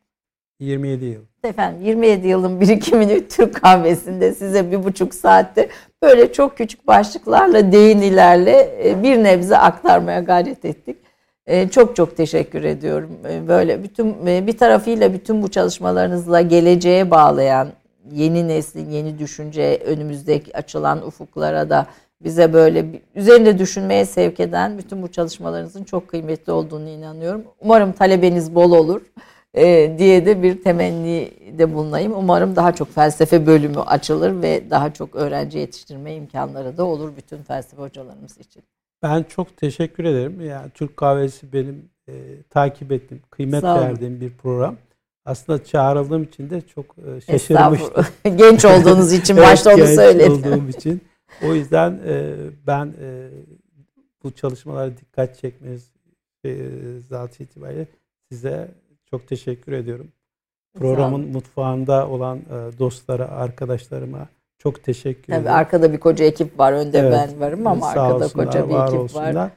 27 yıl. Efendim 27 yılın birikimini Türk kahvesinde size bir buçuk saatte böyle çok küçük başlıklarla değinilerle e, bir nebze aktarmaya gayret ettik. E, Çok çok teşekkür ediyorum. E, Böyle bütün bir tarafıyla bütün bu çalışmalarınızla geleceğe bağlayan yeni neslin yeni düşünce önümüzdeki açılan ufuklara da bize böyle üzerinde düşünmeye sevk eden bütün bu çalışmalarınızın çok kıymetli olduğunu inanıyorum. Umarım talebeniz bol olur e, diye de bir temenni de bulunayım. Umarım daha çok felsefe bölümü açılır ve daha çok öğrenci yetiştirme imkanları da olur bütün felsefe hocalarımız için. Ben çok teşekkür ederim. Yani Türk Kahvesi benim e, takip ettiğim, kıymet verdiğim bir program. Aslında çağrıldığım için de çok e, şaşırmıştım. Genç olduğunuz için Evet, başta onu genç söyledim. olduğum için. O yüzden e, ben e, bu çalışmalara dikkat çekmeniz e, zatı itibariyle size çok teşekkür ediyorum. Programın mutfağında olan e, dostlara, arkadaşlarıma çok teşekkür Tabii ederim. arkada bir koca ekip var. Önde Evet. ben varım ama Sağ arkada olsunlar, koca bir var ekip olsunlar. var.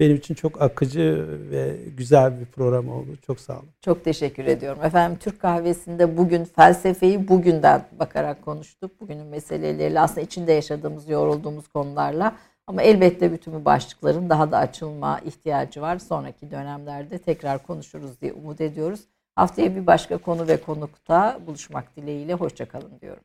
Benim için çok akıcı ve güzel bir program oldu. Çok sağ olun. Çok teşekkür ediyorum. Efendim Türk kahvesinde bugün felsefeyi bugünden bakarak konuştuk. Bugünün meseleleriyle aslında içinde yaşadığımız, yorulduğumuz konularla. Ama elbette bütün bu başlıkların daha da açılma ihtiyacı var. Sonraki dönemlerde tekrar konuşuruz diye umut ediyoruz. Haftaya bir başka konu ve konukta buluşmak dileğiyle. Hoşçakalın diyorum.